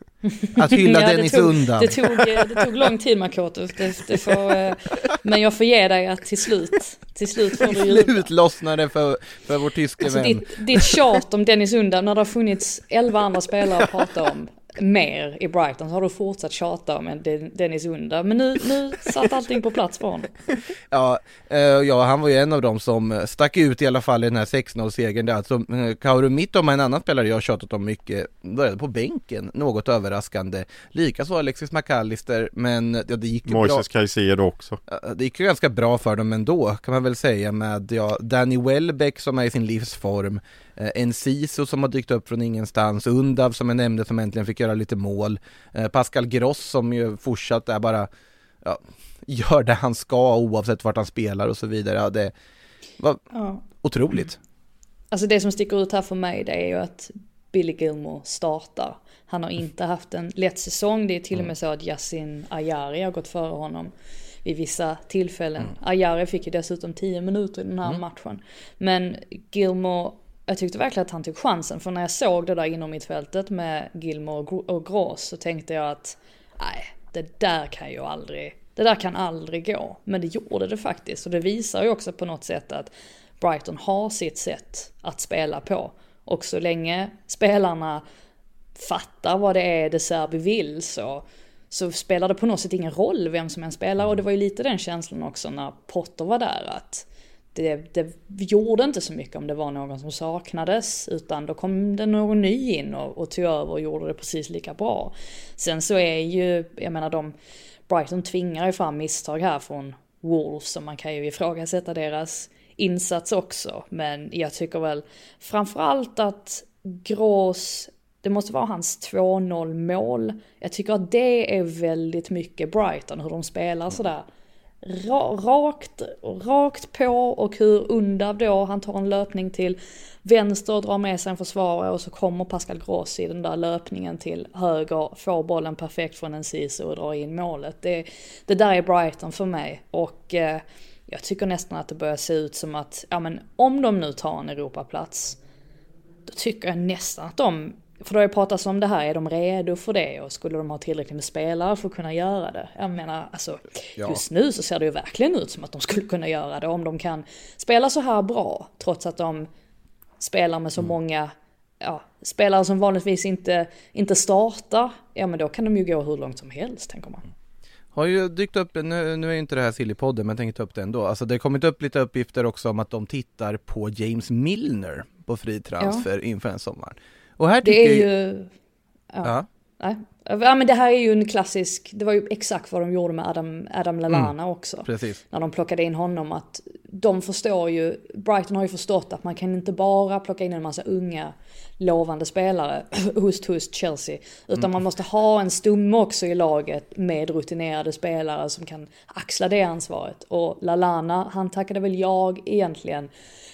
Att hylla ja, Dennis tog, undan. Det tog, eh, det tog lång tid Makoto. Det, det får, eh, men jag får ge dig att till slut, till slut får du jubla. slut lossnade för, för vår tyske alltså, vän. Ditt, ditt tjat om Dennis undan när det har funnits elva andra spelare att prata om mer i Brighton så har du fortsatt tjata om en Dennis Under. Men nu, nu satt allting på plats för honom. Ja, eh, ja, han var ju en av dem som stack ut i alla fall i den här 6-0-segern där. Alltså, eh, Kauru Mittoma, en annan spelare jag har tjatat om mycket, började på bänken, något överraskande. Likaså Alexis McAllister, men ja, det gick ju Moises bra. Caicedo också. Det gick ju ganska bra för dem ändå, kan man väl säga med ja, Danny Welbeck som är i sin livsform Eh, Enciso som har dykt upp från ingenstans, Undav som jag nämnde som äntligen fick göra lite mål, eh, Pascal Gross som ju fortsatt är bara, ja, gör det han ska oavsett vart han spelar och så vidare. Ja, det var Ja. otroligt. Alltså det som sticker ut här för mig det är ju att Billy Gilmore startar. Han har inte haft en lätt säsong. Det är till och med så att Yasin Ayari har gått före honom vid vissa tillfällen. Ayari fick ju dessutom 10 minuter i den här matchen. Men Gilmore, jag tyckte verkligen att han tog chansen. För när jag såg det där inom mittfältet med Gilmore och och Gross så tänkte jag att nej, det där kan ju aldrig, det där kan aldrig gå. Men det gjorde det faktiskt. Och det visar ju också på något sätt att Brighton har sitt sätt att spela på. Och så länge spelarna fattar vad det är De Serbi vill så, så spelar det på något sätt ingen roll vem som än spelar. Och det var ju lite den känslan också när Potter var där att det, det gjorde inte så mycket om det var någon som saknades utan då kom det någon ny in och, och tog över och gjorde det precis lika bra. Sen så är ju, jag menar de, Brighton tvingar ju fram misstag här från Wolves Och man kan ju ifrågasätta deras insats också. Men jag tycker väl framförallt att Grås, det måste vara hans 2-0 mål. Jag tycker att det är väldigt mycket Brighton, hur de spelar sådär ra- rakt, rakt på och hur Undav då, han tar en löpning till vänster och drar med sig en försvarare och så kommer Pascal Gross i den där löpningen till höger, får bollen perfekt från en Ciso och drar in målet. Det, det där är Brighton för mig och eh, jag tycker nästan att det börjar se ut som att, ja men om de nu tar en Europaplats, då tycker jag nästan att de, för det har ju pratats om det här, är de redo för det och skulle de ha tillräckligt med spelare för att kunna göra det? Jag menar, alltså Ja. just nu så ser det ju verkligen ut som att de skulle kunna göra det om de kan spela så här bra, trots att de spelar med så många ja, spelare som vanligtvis inte, inte startar, ja men då kan de ju gå hur långt som helst tänker man. Har ju dykt upp, nu, nu är ju inte det här Sillypodden men jag tänkte ta upp det ändå. Alltså det har kommit upp lite uppgifter också om att de tittar på James Milner på fri transfer inför en sommar. Och här tycker Det är ju... Ja. Nej. Ja men det här är ju en klassisk, det var ju exakt vad de gjorde med Adam, Adam Lallana Mm, också. precis. När de plockade in honom att de förstår ju, Brighton har ju förstått att man kan inte bara plocka in en massa unga lovande spelare, hust hust Chelsea. Utan Mm. man måste ha en stumme också i laget med rutinerade spelare som kan axla det ansvaret. Och Lallana, han tackade väl jag egentligen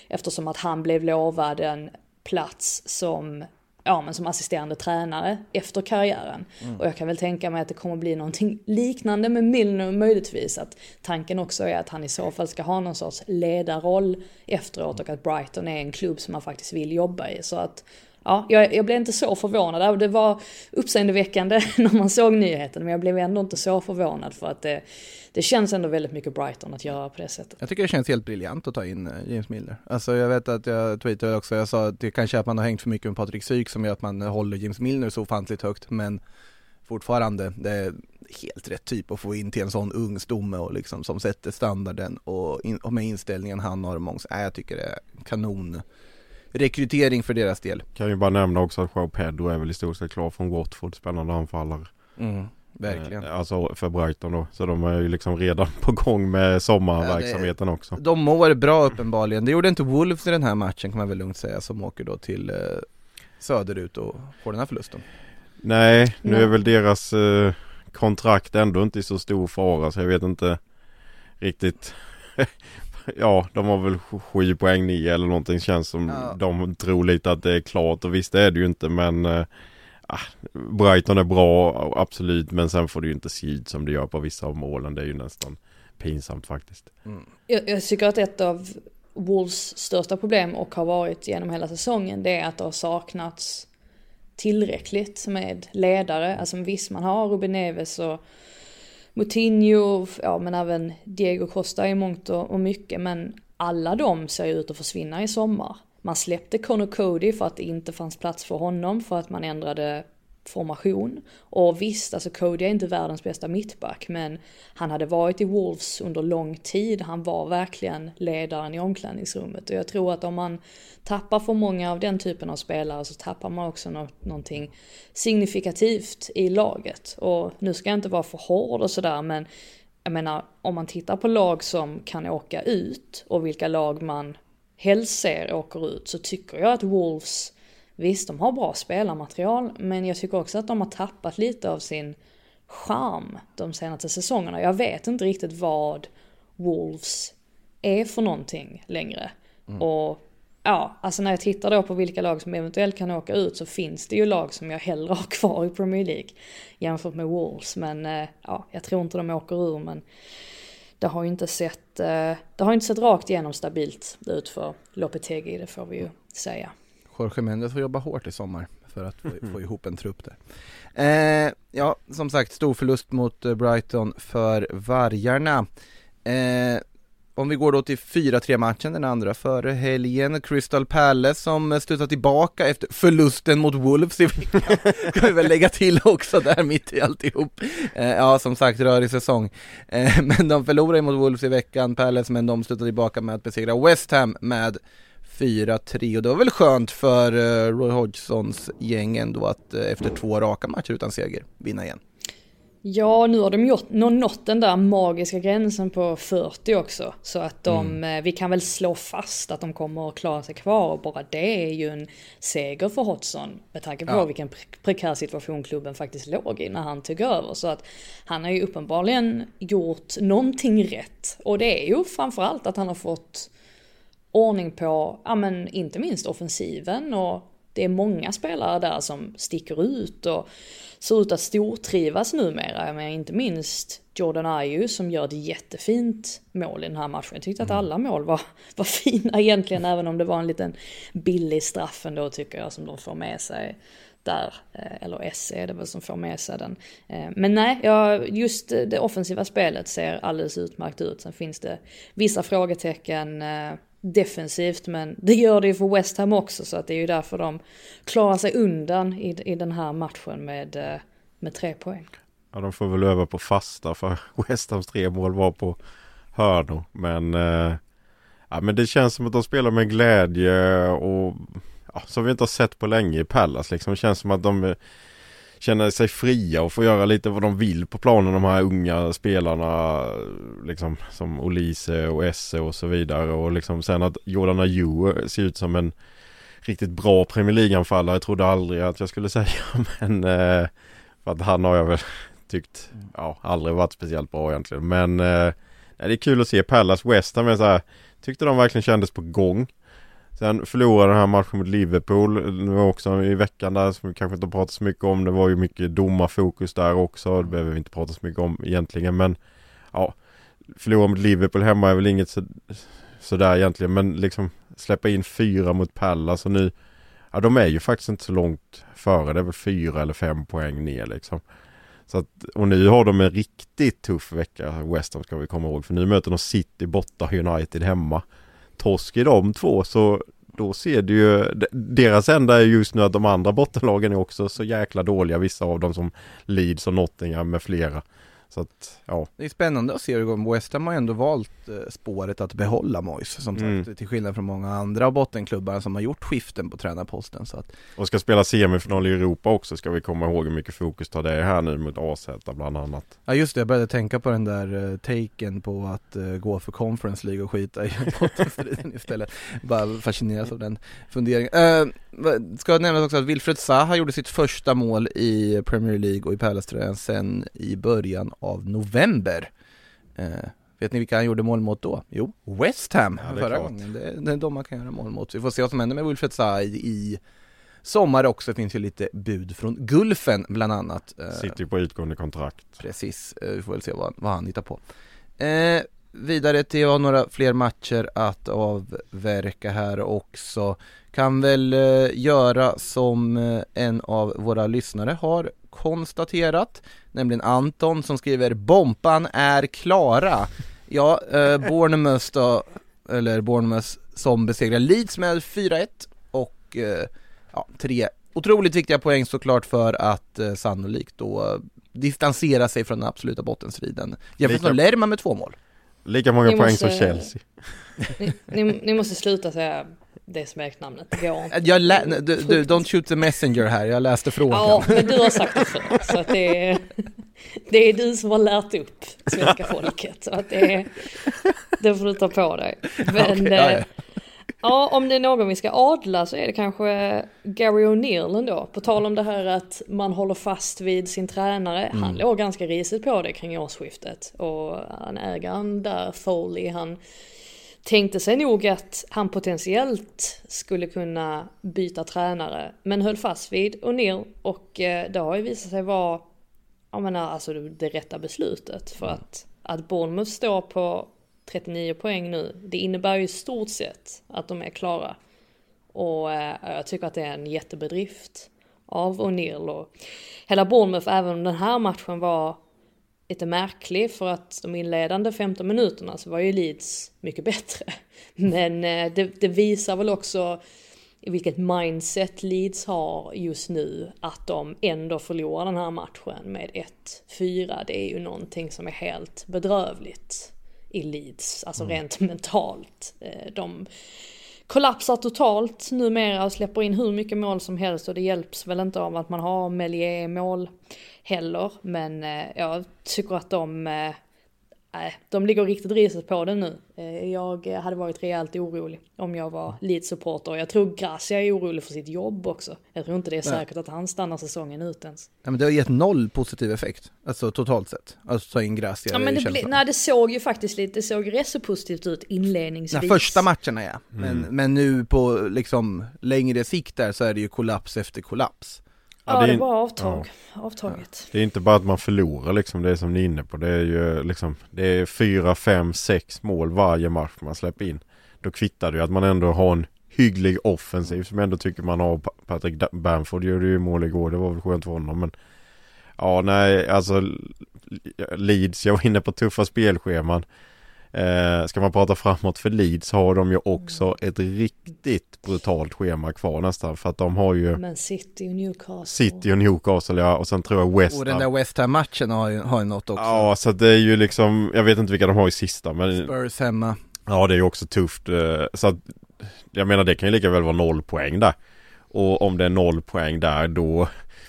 eftersom att han blev lovad en plats som ja, men som assisterande tränare efter karriären. Mm. Och jag kan väl tänka mig att det kommer bli någonting liknande med Milner möjligtvis. Att tanken också är att han i så fall ska ha någon sorts ledarroll efteråt och att Brighton är en klubb som man faktiskt vill jobba i. Så att Ja, jag, jag blev inte så förvånad. Det var uppseendeväckande när man såg nyheten men jag blev ändå inte så förvånad för att det, det känns ändå väldigt mycket Brighton att göra på det sättet. Jag tycker det känns helt briljant att ta in eh, James Milner. Alltså jag vet att jag tweetade också, jag sa att det kanske är att man har hängt för mycket med Patrik Syk som gör att man håller James Milner så ofantligt högt men fortfarande, det är helt rätt typ att få in till en sån ung stomme och liksom som sätter standarden och, in, och med inställningen han har mångs, äh, jag tycker det är kanon rekrytering för deras del. Kan ju bara nämna också att Joao Pedro är väl i stort sett klar från Watford. Spännande anfallare. Mm, verkligen. Eh, Alltså för Brighton då. Så de är ju liksom redan på gång med sommarverksamheten också. De mår bra uppenbarligen. Det gjorde inte Wolves i den här matchen kan man väl lugnt säga som åker då till eh, söderut och får den här förlusten. Nej, nu är väl deras eh, kontrakt ändå inte i så stor fara så jag vet inte riktigt. ja, de har väl sj- sju poäng ner eller någonting känns som Ja. de tror lite att det är klart och visst det är det ju inte men ah, Brighton är bra absolut men sen får det ju inte se ut som det gör på vissa av målen. Det är ju nästan pinsamt faktiskt. Jag, jag tycker att ett av Wolves största problem och har varit genom hela säsongen det är att det har saknats tillräckligt med ledare. Alltså visst man har Ruben Neves och Moutinho, ja men även Diego Costa i mångt och mycket men alla de ser ju ut att försvinna i sommar. Man släppte Conor Cody för att det inte fanns plats för honom för att man ändrade formation. Och visst, alltså Cody är inte världens bästa mittback men han hade varit i Wolves under lång tid. Han var verkligen ledaren i omklädningsrummet och jag tror att om man tappar för många av den typen av spelare så tappar man också något, någonting signifikativt i laget. Och nu ska jag inte vara för hård och sådär men jag menar om man tittar på lag som kan åka ut och vilka lag man helst ser åker ut så tycker jag att Wolves, visst de har bra spelarmaterial, men jag tycker också att de har tappat lite av sin charm de senaste säsongerna. Jag vet inte riktigt vad Wolves är för någonting längre. Mm. Och ja, alltså när jag tittar då på vilka lag som eventuellt kan åka ut så finns det ju lag som jag hellre har kvar i Premier League jämfört med Wolves. Men eh, ja, jag tror inte de åker ur men det har ju inte sett, eh, det har inte sett rakt igenom stabilt ut för Lopetegi, det får vi ju säga. Jorge Mendes får jobba hårt i sommar för att få, få ihop en trupp där. Eh, ja, som sagt, stor förlust mot eh, Brighton för Vargarna. Eh, om vi går då till 4-3 matchen, den andra före helgen, Crystal Palace som studsar tillbaka efter förlusten mot Wolves i veckan, kan vi väl lägga till också där mitt i alltihop. Eh, ja, som sagt, rörig säsong. Eh, men de förlorade mot Wolves i veckan, Palace, men de studsar tillbaka med att besegra West Ham med 4-3 och det var väl skönt för uh, Roy Hodgsons gäng ändå att uh, efter två raka matcher utan seger vinna igen. Ja, nu har de gjort, nått den där magiska gränsen på 40 också. Så att de, mm. Eh, vi kan väl slå fast att de kommer att klara sig kvar och bara det är ju en seger för Hodgson. Med tanke på ja. vilken prekär situation klubben faktiskt låg i när han tog över. Så att han har ju uppenbarligen gjort någonting rätt. Och det är ju framförallt att han har fått ordning på, ja men inte minst offensiven och det är många spelare där som sticker ut och ser ut att stortrivas numera. Menar, inte minst Jordan Ayew som gör ett jättefint mål i den här matchen. Jag tyckte att mm. alla mål var, var fina egentligen, även om det var en liten billig straff ändå tycker jag som de får med sig där, eh, eller SC är det väl som får med sig den. Eh, men nej, just det offensiva spelet ser alldeles utmärkt ut. Sen finns det vissa frågetecken eh, defensivt men det gör det ju för West Ham också så att det är ju därför de klarar sig undan i, i den här matchen med, eh, med tre poäng. Ja de får väl öva på fasta för West Hams tre mål var på hörnor men eh, Ja men det känns som att de spelar med glädje och ja, som vi inte har sett på länge i Pallas liksom. Det känns som att de känner sig fria och får göra lite vad de vill på planen de här unga spelarna liksom som Olise och Esse och så vidare. Och liksom sen att Jordan Ayew ser ut som en riktigt bra Premier League-anfallare. Jag trodde aldrig att jag skulle säga men eh, för att han har jag väl tyckt ja aldrig varit speciellt bra egentligen. Men eh, det är kul att se Palace West Ham så här, tyckte de verkligen kändes på gång. Sen förlorade den här matchen mot Liverpool nu också i veckan där som vi kanske inte pratat så mycket om. Det var ju mycket domarfokus där också. Det behöver vi inte prata så mycket om egentligen men ja Förlora mot Liverpool hemma är väl inget så, sådär egentligen men liksom släppa in fyra mot Pallas och nu Ja de är ju faktiskt inte så långt före. Det är väl fyra eller fem poäng ner liksom. Så att, och nu har de en riktigt tuff vecka West Ham ska vi komma ihåg. För nu möter de City borta United hemma torsk i de två så då ser du ju, deras enda är just nu att de andra bottenlagen är också så jäkla dåliga, vissa av dem som Leeds och Nottingham med flera. Så att, ja. Det är spännande att se hur det går. West Ham har ju ändå valt eh, spåret att behålla Moise som sagt, mm. till skillnad från många andra bottenklubbar som har gjort skiften på tränarposten. Så att... Och ska spela semifinal i Europa också ska vi komma ihåg hur mycket fokus tar det här nu mot AZ bland annat. Ja just det, jag började tänka på den där uh, taken på att uh, gå för Conference League och skita i bottenstriden istället. Bara fascineras av den funderingen. Uh, ska nämnas också att Wilfred Zaha gjorde sitt första mål i Premier League och i Palace sen i början av november. Eh, vet ni vilka han gjorde mål mot då? Jo, West Ham ja, förra klart. gången. Det, det är de man kan göra mål mot. Vi får se vad som händer med Wilfred i, i sommar också. Det finns ju lite bud från Gulfen bland annat. Eh, Sitter ju på utgående kontrakt. Precis, eh, vi får väl se vad, vad han hittar på. Eh, vidare till, jag har några fler matcher att avverka här också. Kan väl eh, göra som eh, en av våra lyssnare har konstaterat, nämligen Anton som skriver Bompan är klara. Ja, eh, Bournemouth då, eller Bournemouth som besegrar Leeds med 4-1 och eh, ja, tre otroligt viktiga poäng såklart för att eh, sannolikt då distansera sig från den absoluta bottenstriden. Jämfört med Lerma med två mål. Lika många ni poäng måste, som Chelsea. Ni, ni, ni, måste sluta säga det smeknamnet. Det går inte. Jag lä- du, du, don't shoot the messenger här, jag läste frågan. Ja, men du har sagt det förr, så att det är, det är du som har lärt upp svenska folket. Så att det, det får du ta på dig. Men, okay, ja, ja. Ja, om det är någon vi ska adla så är det kanske Gary O'Neill ändå. På tal om det här att man håller fast vid sin tränare. Han Mm. låg ganska risigt på det kring årsskiftet. Och han ägaren där, Foley, han tänkte sig nog att han potentiellt skulle kunna byta tränare. Men höll fast vid O'Neill och eh, det har ju visat sig vara jag menar, alltså det, rätta beslutet. För att, att Bournemouth står på 39 poäng nu, det innebär ju i stort sett att de är klara. Och eh, jag tycker att det är en jättebedrift av O'Neill och hela Bournemouth, även om den här matchen var lite märklig för att de inledande 15 minuterna så var ju Leeds mycket bättre. Men eh, det, det visar väl också vilket mindset Leeds har just nu att de ändå förlorar den här matchen med 1-4. Det är ju någonting som är helt bedrövligt i Leeds, alltså rent mentalt. Eh, De kollapsar totalt numera och släpper in hur mycket mål som helst och det hjälps väl inte av att man har Melier mål heller. Men eh, jag tycker att de, eh, nej, de ligger riktigt risigt på det nu. Eh, jag hade varit rejält orolig om jag var Leeds-supporter. Jag tror Gracia är orolig för sitt jobb också. Jag tror inte det är Nej. säkert att han stannar säsongen ut ens. Ja, men det har gett noll positiv effekt, alltså totalt sett. Alltså ta in Gracia Ja, men det, bli, nej, det såg ju faktiskt lite, det såg rätt så positivt ut inledningsvis. De första matcherna ja, men, Mm. men nu på liksom längre sikt där så är det ju kollaps efter kollaps. Ja, det det, är- var avtag, avtaget. Det är inte bara att man förlorar liksom, det är som ni är inne på. Det är ju liksom, det är fyra, fem, sex mål varje match man släpper in. Då kvittar det ju att man ändå har en hygglig offensiv som jag ändå tycker man har. Pa- Patrick Bamford gjorde ju mål igår, det var väl skönt för honom men Ja nej alltså Leeds, jag var inne på tuffa spelscheman. Eh, ska man prata framåt för Leeds har de ju också ett riktigt brutalt schema kvar nästan för att de har ju Men City och Newcastle. City och Newcastle ja och sen tror jag West Och den Ham. där West Ham-matchen har ju, har ju något också. Ja, så det är ju liksom, jag vet inte vilka de har i sista men Spurs hemma. Ja, det är ju också tufft. eh, Så att, jag menar det kan ju lika väl vara noll poäng där. Och om det är noll poäng där då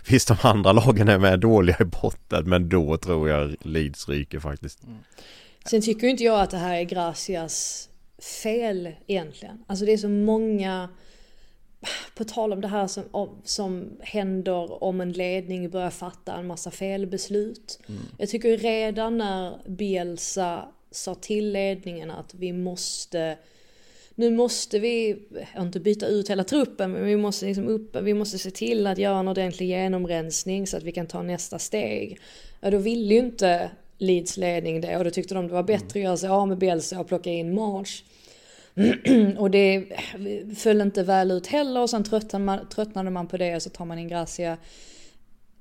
Visst de andra lagen är med dåliga i botten men då tror jag Leeds ryker faktiskt. Sen tycker inte jag att det här är Gracias fel egentligen. Alltså det är så många, på tal om det här som, om- som händer om en ledning börjar fatta en massa felbeslut. Jag tycker redan när Bielsa sa till ledningen att vi måste nu måste vi, inte byta ut hela truppen, men vi måste, liksom upp, vi måste se till att göra en ordentlig genomrensning så att vi kan ta nästa steg. Ja, då ville ju inte Leeds ledning det och då tyckte de det var bättre att göra sig av med Bielsa och plocka in March. och det föll inte väl ut heller och sen tröttnade man, tröttnade man på det och så tar man in Gracia.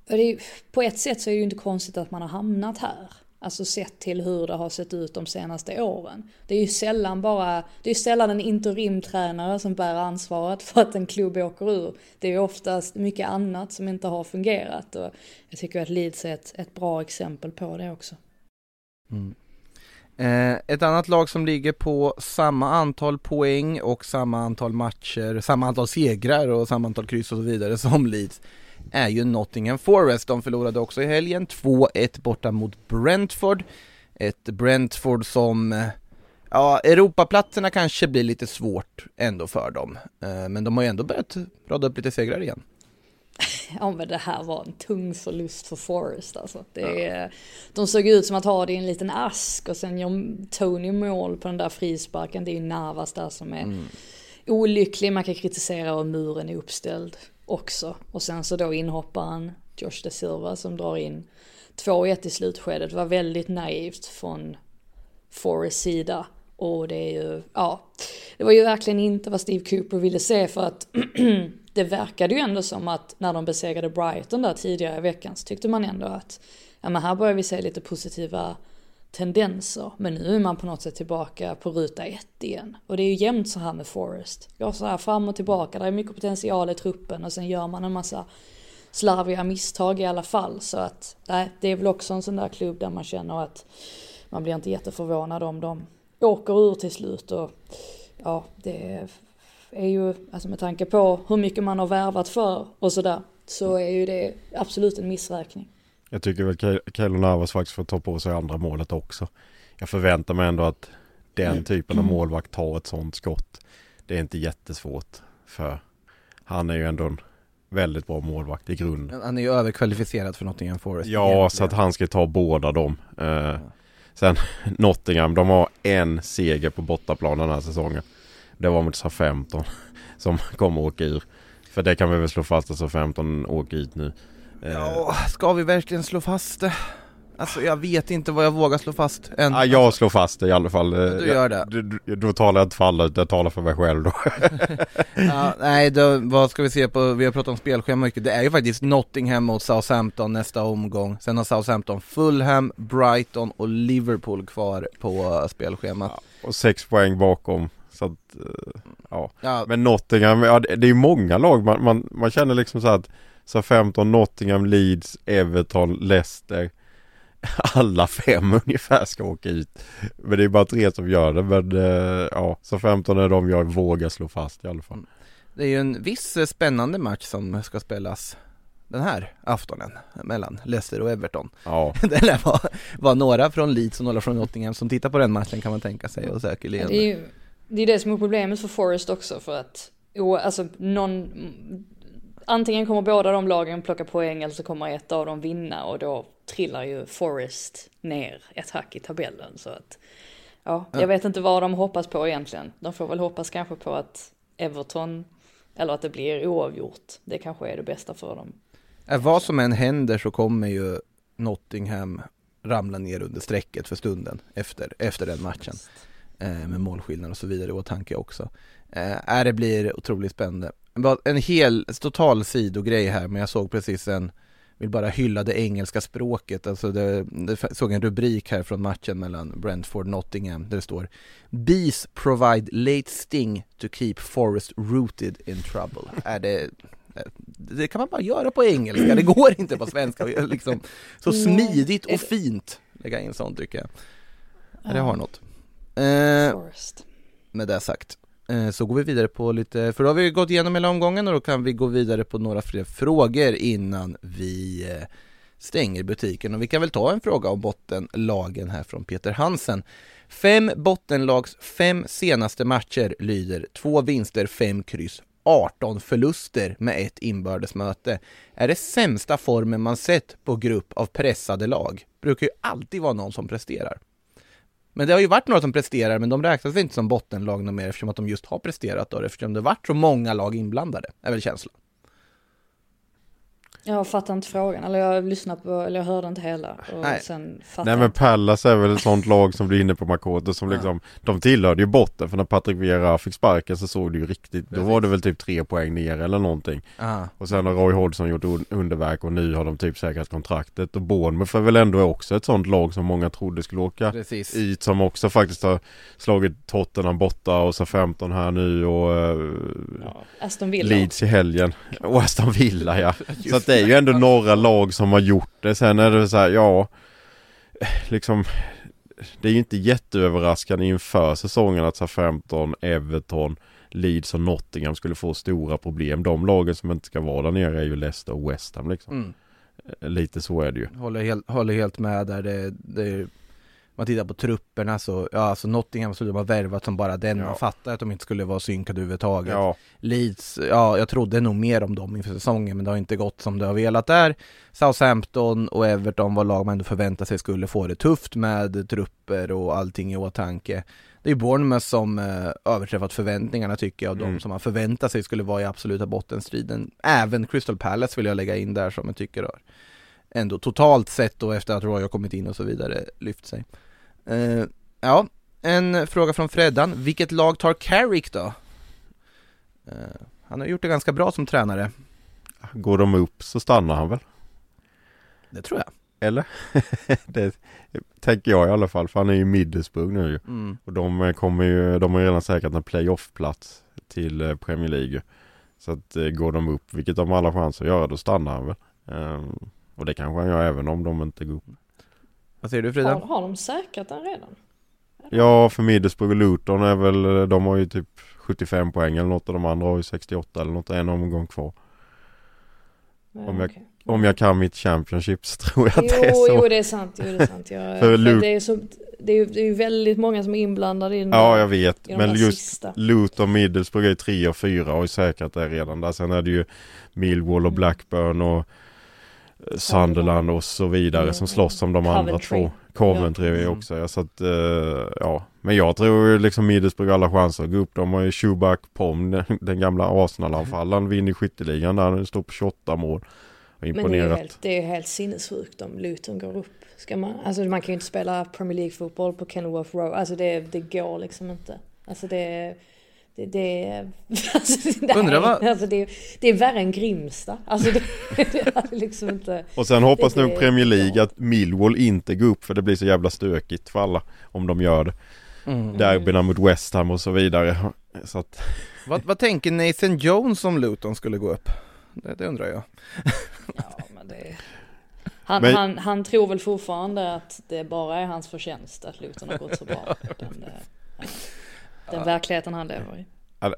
Är, på ett sätt så är det ju inte konstigt att man har hamnat här. Alltså sett till hur det har sett ut de senaste åren. Det är ju sällan bara, det är ju sällan en interimtränare som bär ansvaret för att en klubb åker ur. Det är ju oftast mycket annat som inte har fungerat och jag tycker att Leeds är ett, ett bra exempel på det också. Mm. Eh, ett annat lag som ligger på samma antal poäng och samma antal matcher, samma antal segrar och samma antal kryss och så vidare som Leeds är ju Nottingham Forest. De förlorade också i helgen 2-1 borta mot Brentford. Ett Brentford som, ja, Europaplatserna kanske blir lite svårt ändå för dem. Eh, men de har ju ändå börjat rada upp lite segrar igen. Ja men det här var en tung förlust för Forest alltså. Det är, De såg ut som att ha det i en liten ask och sen gör Tony mål på den där frisparken. Det är ju Navas där som är olycklig. Man kan kritisera om muren är uppställd också. Och sen så då inhopparen Josh de Silva som drar in 2-1 i slutskedet. Det var väldigt naivt från Forest sida. Och det är ju, ja, det var ju verkligen inte vad Steve Cooper ville se för att det verkade ju ändå som att när de besegrade Brighton där tidigare i veckan så tyckte man ändå att ja men här börjar vi se lite positiva tendenser. Men nu är man på något sätt tillbaka på ruta ett igen. Och det är ju jämnt så här med Forest. Går så här fram och tillbaka, det är mycket potential i truppen och sen gör man en massa slarviga misstag i alla fall. Så att nej, det är väl också en sån där klubb där man känner att man blir inte jätteförvånad om de åker ur till slut. Och ja, det är ju, alltså med tanke på hur mycket man har värvat för och sådär, så är ju det absolut en missräkning. Jag tycker väl Keylor Navas faktiskt får ta på sig andra målet också. Jag förväntar mig ändå att den typen av målvakt tar ett sånt skott. det är inte jättesvårt för han är ju ändå en väldigt bra målvakt i grunden. Han är ju överkvalificerad för Nottingham Forest. Ja, egentligen. så att han ska ta båda dem. Eh, sen Nottingham, de har en seger på bortaplan den här säsongen. Det var mot SA-15 som kommer åka ur. För det kan vi väl slå fast att SA-15 åker ut nu. Eh, Ja, ska vi verkligen slå fast det? Alltså jag vet inte vad jag vågar slå fast än. Ja, jag slår fast det i alla fall. Du gör det. Du, då talar jag inte för alla, utan jag talar för mig själv då. Ja, nej, då, vad ska vi se på, vi har pratat om spelschema mycket. Det är ju faktiskt Nottingham mot Southampton nästa omgång. Sen har Southampton Fulham, Brighton och Liverpool kvar på spelschemat. Och sex poäng bakom. Så att, eh, ja. Ja, Men Nottingham, ja, det är ju många lag. Man, man, man känner liksom så att så 15, Nottingham, Leeds, Everton, Leicester. Alla fem ungefär ska åka ut. Men det är bara tre som gör det. Men eh, ja, så 15 är de jag vågar slå fast i alla fall. det är ju en viss eh, spännande match som ska spelas den här aftonen mellan Leicester och Everton. Ja, Det lär vara, vara några från Leeds och några från Nottingham som tittar på den matchen kan man tänka sig och säkerligen Det är ju det, är det som är problemet för Forest också för att o, alltså någon Antingen kommer båda de lagen plocka poäng eller så kommer ett av dem vinna och då trillar ju Forest ner ett hack i tabellen så att Ja, Ja. jag vet inte vad de hoppas på egentligen. De får väl hoppas kanske på att Everton eller att det blir oavgjort. Det kanske är det bästa för dem. Vad som än händer så kommer ju Nottingham ramla ner under strecket för stunden efter, efter den matchen. Eh, med målskillnad och så vidare i åtanke också. Eh, det blir otroligt spännande. En hel, total sidogrej här men jag såg precis en vill bara hylla det engelska språket, alltså det, det såg en rubrik här från matchen mellan Brentford Nottingham där det står Bees provide late sting to keep Forest rooted in trouble. Är det, det kan man bara göra på engelska, det går inte på svenska. Liksom, så smidigt och fint lägga in sånt tycker jag. Ja, Det har något. Eh, med det sagt eh, så går vi vidare på lite, för då har vi gått igenom hela omgången och då kan vi gå vidare på några fler frågor innan vi eh, stänger butiken och vi kan väl ta en fråga om bottenlagen här från Peter Hansen. Fem bottenlags fem senaste matcher lyder två vinster, fem kryss, 18 förluster med ett inbördesmöte. Är det sämsta formen man sett på grupp av pressade lag? Brukar ju alltid vara någon som presterar. Men det har ju varit några som presterar, men de räknas inte som bottenlag något mer eftersom att de just har presterat då, eftersom det varit så många lag inblandade, är väl känslan. Jag fattar inte frågan, eller jag lyssnade på, eller jag hörde inte hela. Och Nej. sen Nej men. Pallas är väl ett sånt lag som du är inne på Makoto som liksom De tillhörde ju botten för när Patrik Vieira fick sparken så såg det ju riktigt Då var det väl typ tre poäng ner eller någonting Ah. Och sen har Roy Hodgson gjort un- underverk och nu har de typ säkrat kontraktet och Bournemouth är väl ändå också ett sånt lag som många trodde skulle åka Precis. ut som också faktiskt har slagit Tottenham borta och så 15 här nu och eh, Aston Villa. Leeds i helgen och Aston Villa ja. Så att det är ju ändå några lag som har gjort det. Sen är det så här, ja, liksom det är ju inte jätteöverraskande inför säsongen att så 15, Everton, Leeds och Nottingham skulle få stora problem. De lagen som inte ska vara där nere är ju Leicester och West Ham liksom. Mm. Lite så är det ju. Håller, helt, håller helt med där. Det, det, man tittar på trupperna så, ja alltså Nottingham så de har värvat som bara den. Ja. Man fattar att de inte skulle vara synkade överhuvudtaget. Ja, Leeds, ja jag trodde nog mer om dem inför säsongen men det har inte gått som det har velat där. Southampton och Everton var lag man ändå förväntade sig skulle få det tufft med trupper och allting i åtanke. Det är Bournemouth som eh, överträffat förväntningarna tycker jag och de Mm. som man förväntat sig skulle vara i absoluta bottenstriden. Även Crystal Palace vill jag lägga in där som jag tycker har ändå totalt sett då efter att Roy har kommit in och så vidare lyft sig. Eh, ja, en fråga från Freddan. Vilket lag tar Carrick då? Eh, han har gjort det ganska bra som tränare. går de upp så stannar han väl? Det tror jag. Eller? det tänker jag i alla fall för han är ju Middlesbrough nu ju. Mm. Och de kommer ju, de har ju redan säkrat en playoff-plats till eh, Premier League. Så att går de upp, vilket de har alla chanser att göra, då stannar han väl. Ehm, och det kanske han gör även om de inte går upp. Vad säger du Frida? Har, har de säkrat den redan? Ja, för Middlesbrough och Luton är väl, de har ju typ 75 poäng eller något och de andra har ju 68 eller något, en omgång kvar. Ja, Om jag- okej. Om jag kan mitt Championship så tror jag att det är Jo, så. jo det är sant, jo det är sant. Jag, För för Lu- det är så, det är ju det är ju väldigt många som är inblandade i den Ja jag vet men just sista. Luton Middlesbrough är 3 och 4 och har ju säkrat det redan där. Sen är det ju Millwall Mm. och Blackburn och Sunderland och så vidare som slåss om de andra Coventry. två. Coventry är ju också ja, så att eh, ja. Men jag tror liksom Middlesbrough alla chanser att gå upp. De har ju Schubak Pom, den, den gamla Arsenal-anfallaren, vinner skytteligan där. Den står på 28 mål. Och Men det är, imponerat. ju helt, det är helt sinnessjukt om Luton går upp. Ska man, alltså man kan ju inte spela Premier League-fotboll på Kenilworth Road. Alltså det, det går liksom inte. Alltså det... Det, det, alltså, det, Undrar vad- alltså det, det är värre än Grimsta. Alltså det, det liksom inte... Och sen hoppas det- nog Premier League att Millwall inte går upp för det blir så jävla stökigt för alla om de gör det. Mm. Derbyna mot West Ham och så vidare. Så att, Vad, vad tänker Nathan Jones om Luton skulle gå upp? Det, det undrar jag. Ja, men det... Han, Men- han, han tror väl fortfarande att det bara är hans förtjänst att Luton har gått så bra. Den, den verkligheten han lever i.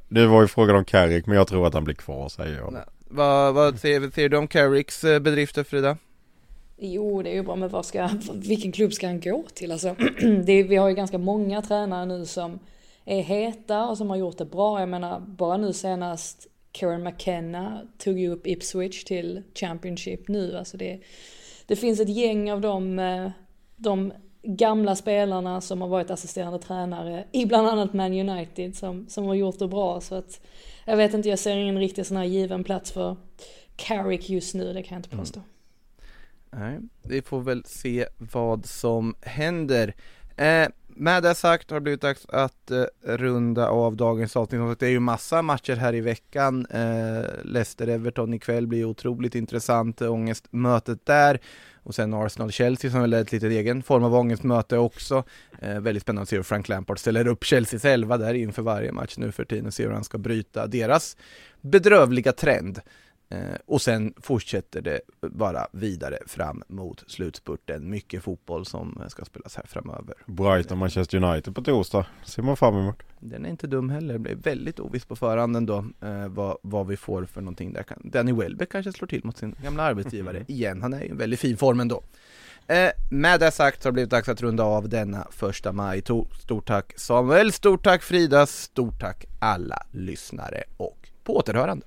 det var ju frågan om Carrick men jag tror att han blir kvar säger jag. Nej. Vad, vad ser, ser du om Carricks eh, bedrifter Frida? Jo, det är ju bra, men vad ska, vilken klubb ska han gå till? Alltså, det är, vi har ju ganska många tränare nu som är heta och som har gjort det bra. Jag menar, bara nu senast Kieran McKenna tog ju upp Ipswich till Championship nu. Alltså det, det finns ett gäng av de, eh, de gamla spelarna som har varit assisterande tränare i bland annat Man United som, som har gjort det bra. Så att jag vet inte, jag ser ingen riktigt sån här given plats för Carrick just nu, det kan jag inte påstå. Nej, vi får väl se vad som händer. Eh, med det sagt har det blivit dags att eh, runda av dagens avsnitt. Det är ju massa matcher här i veckan. Eh, Leicester-Everton ikväll blir otroligt intressant. Ångestmötet där. Och sen Arsenal-Chelsea som väl är ett litet egen form av ångestmöte också. Eh, väldigt spännande att se hur Frank Lampard ställer upp Chelseas elva där inför varje match nu för tiden. och Se hur han ska bryta deras bedrövliga trend. Eh, och sen fortsätter det bara vidare fram mot slutspurten. Mycket fotboll som ska spelas här framöver. Brighton Manchester United på torsdag. Ser man fram emot. Den är inte dum heller, det blir väldigt ovisst på förhand ändå eh, vad, vad vi får för någonting där. Danny Welbeck kanske slår till mot sin gamla arbetsgivare igen, han är ju i en väldigt fin form ändå. Eh, med det sagt så har det blivit dags att runda av denna första maj. To- Stort tack Samuel, stort tack Frida, stort tack alla lyssnare och på återhörande.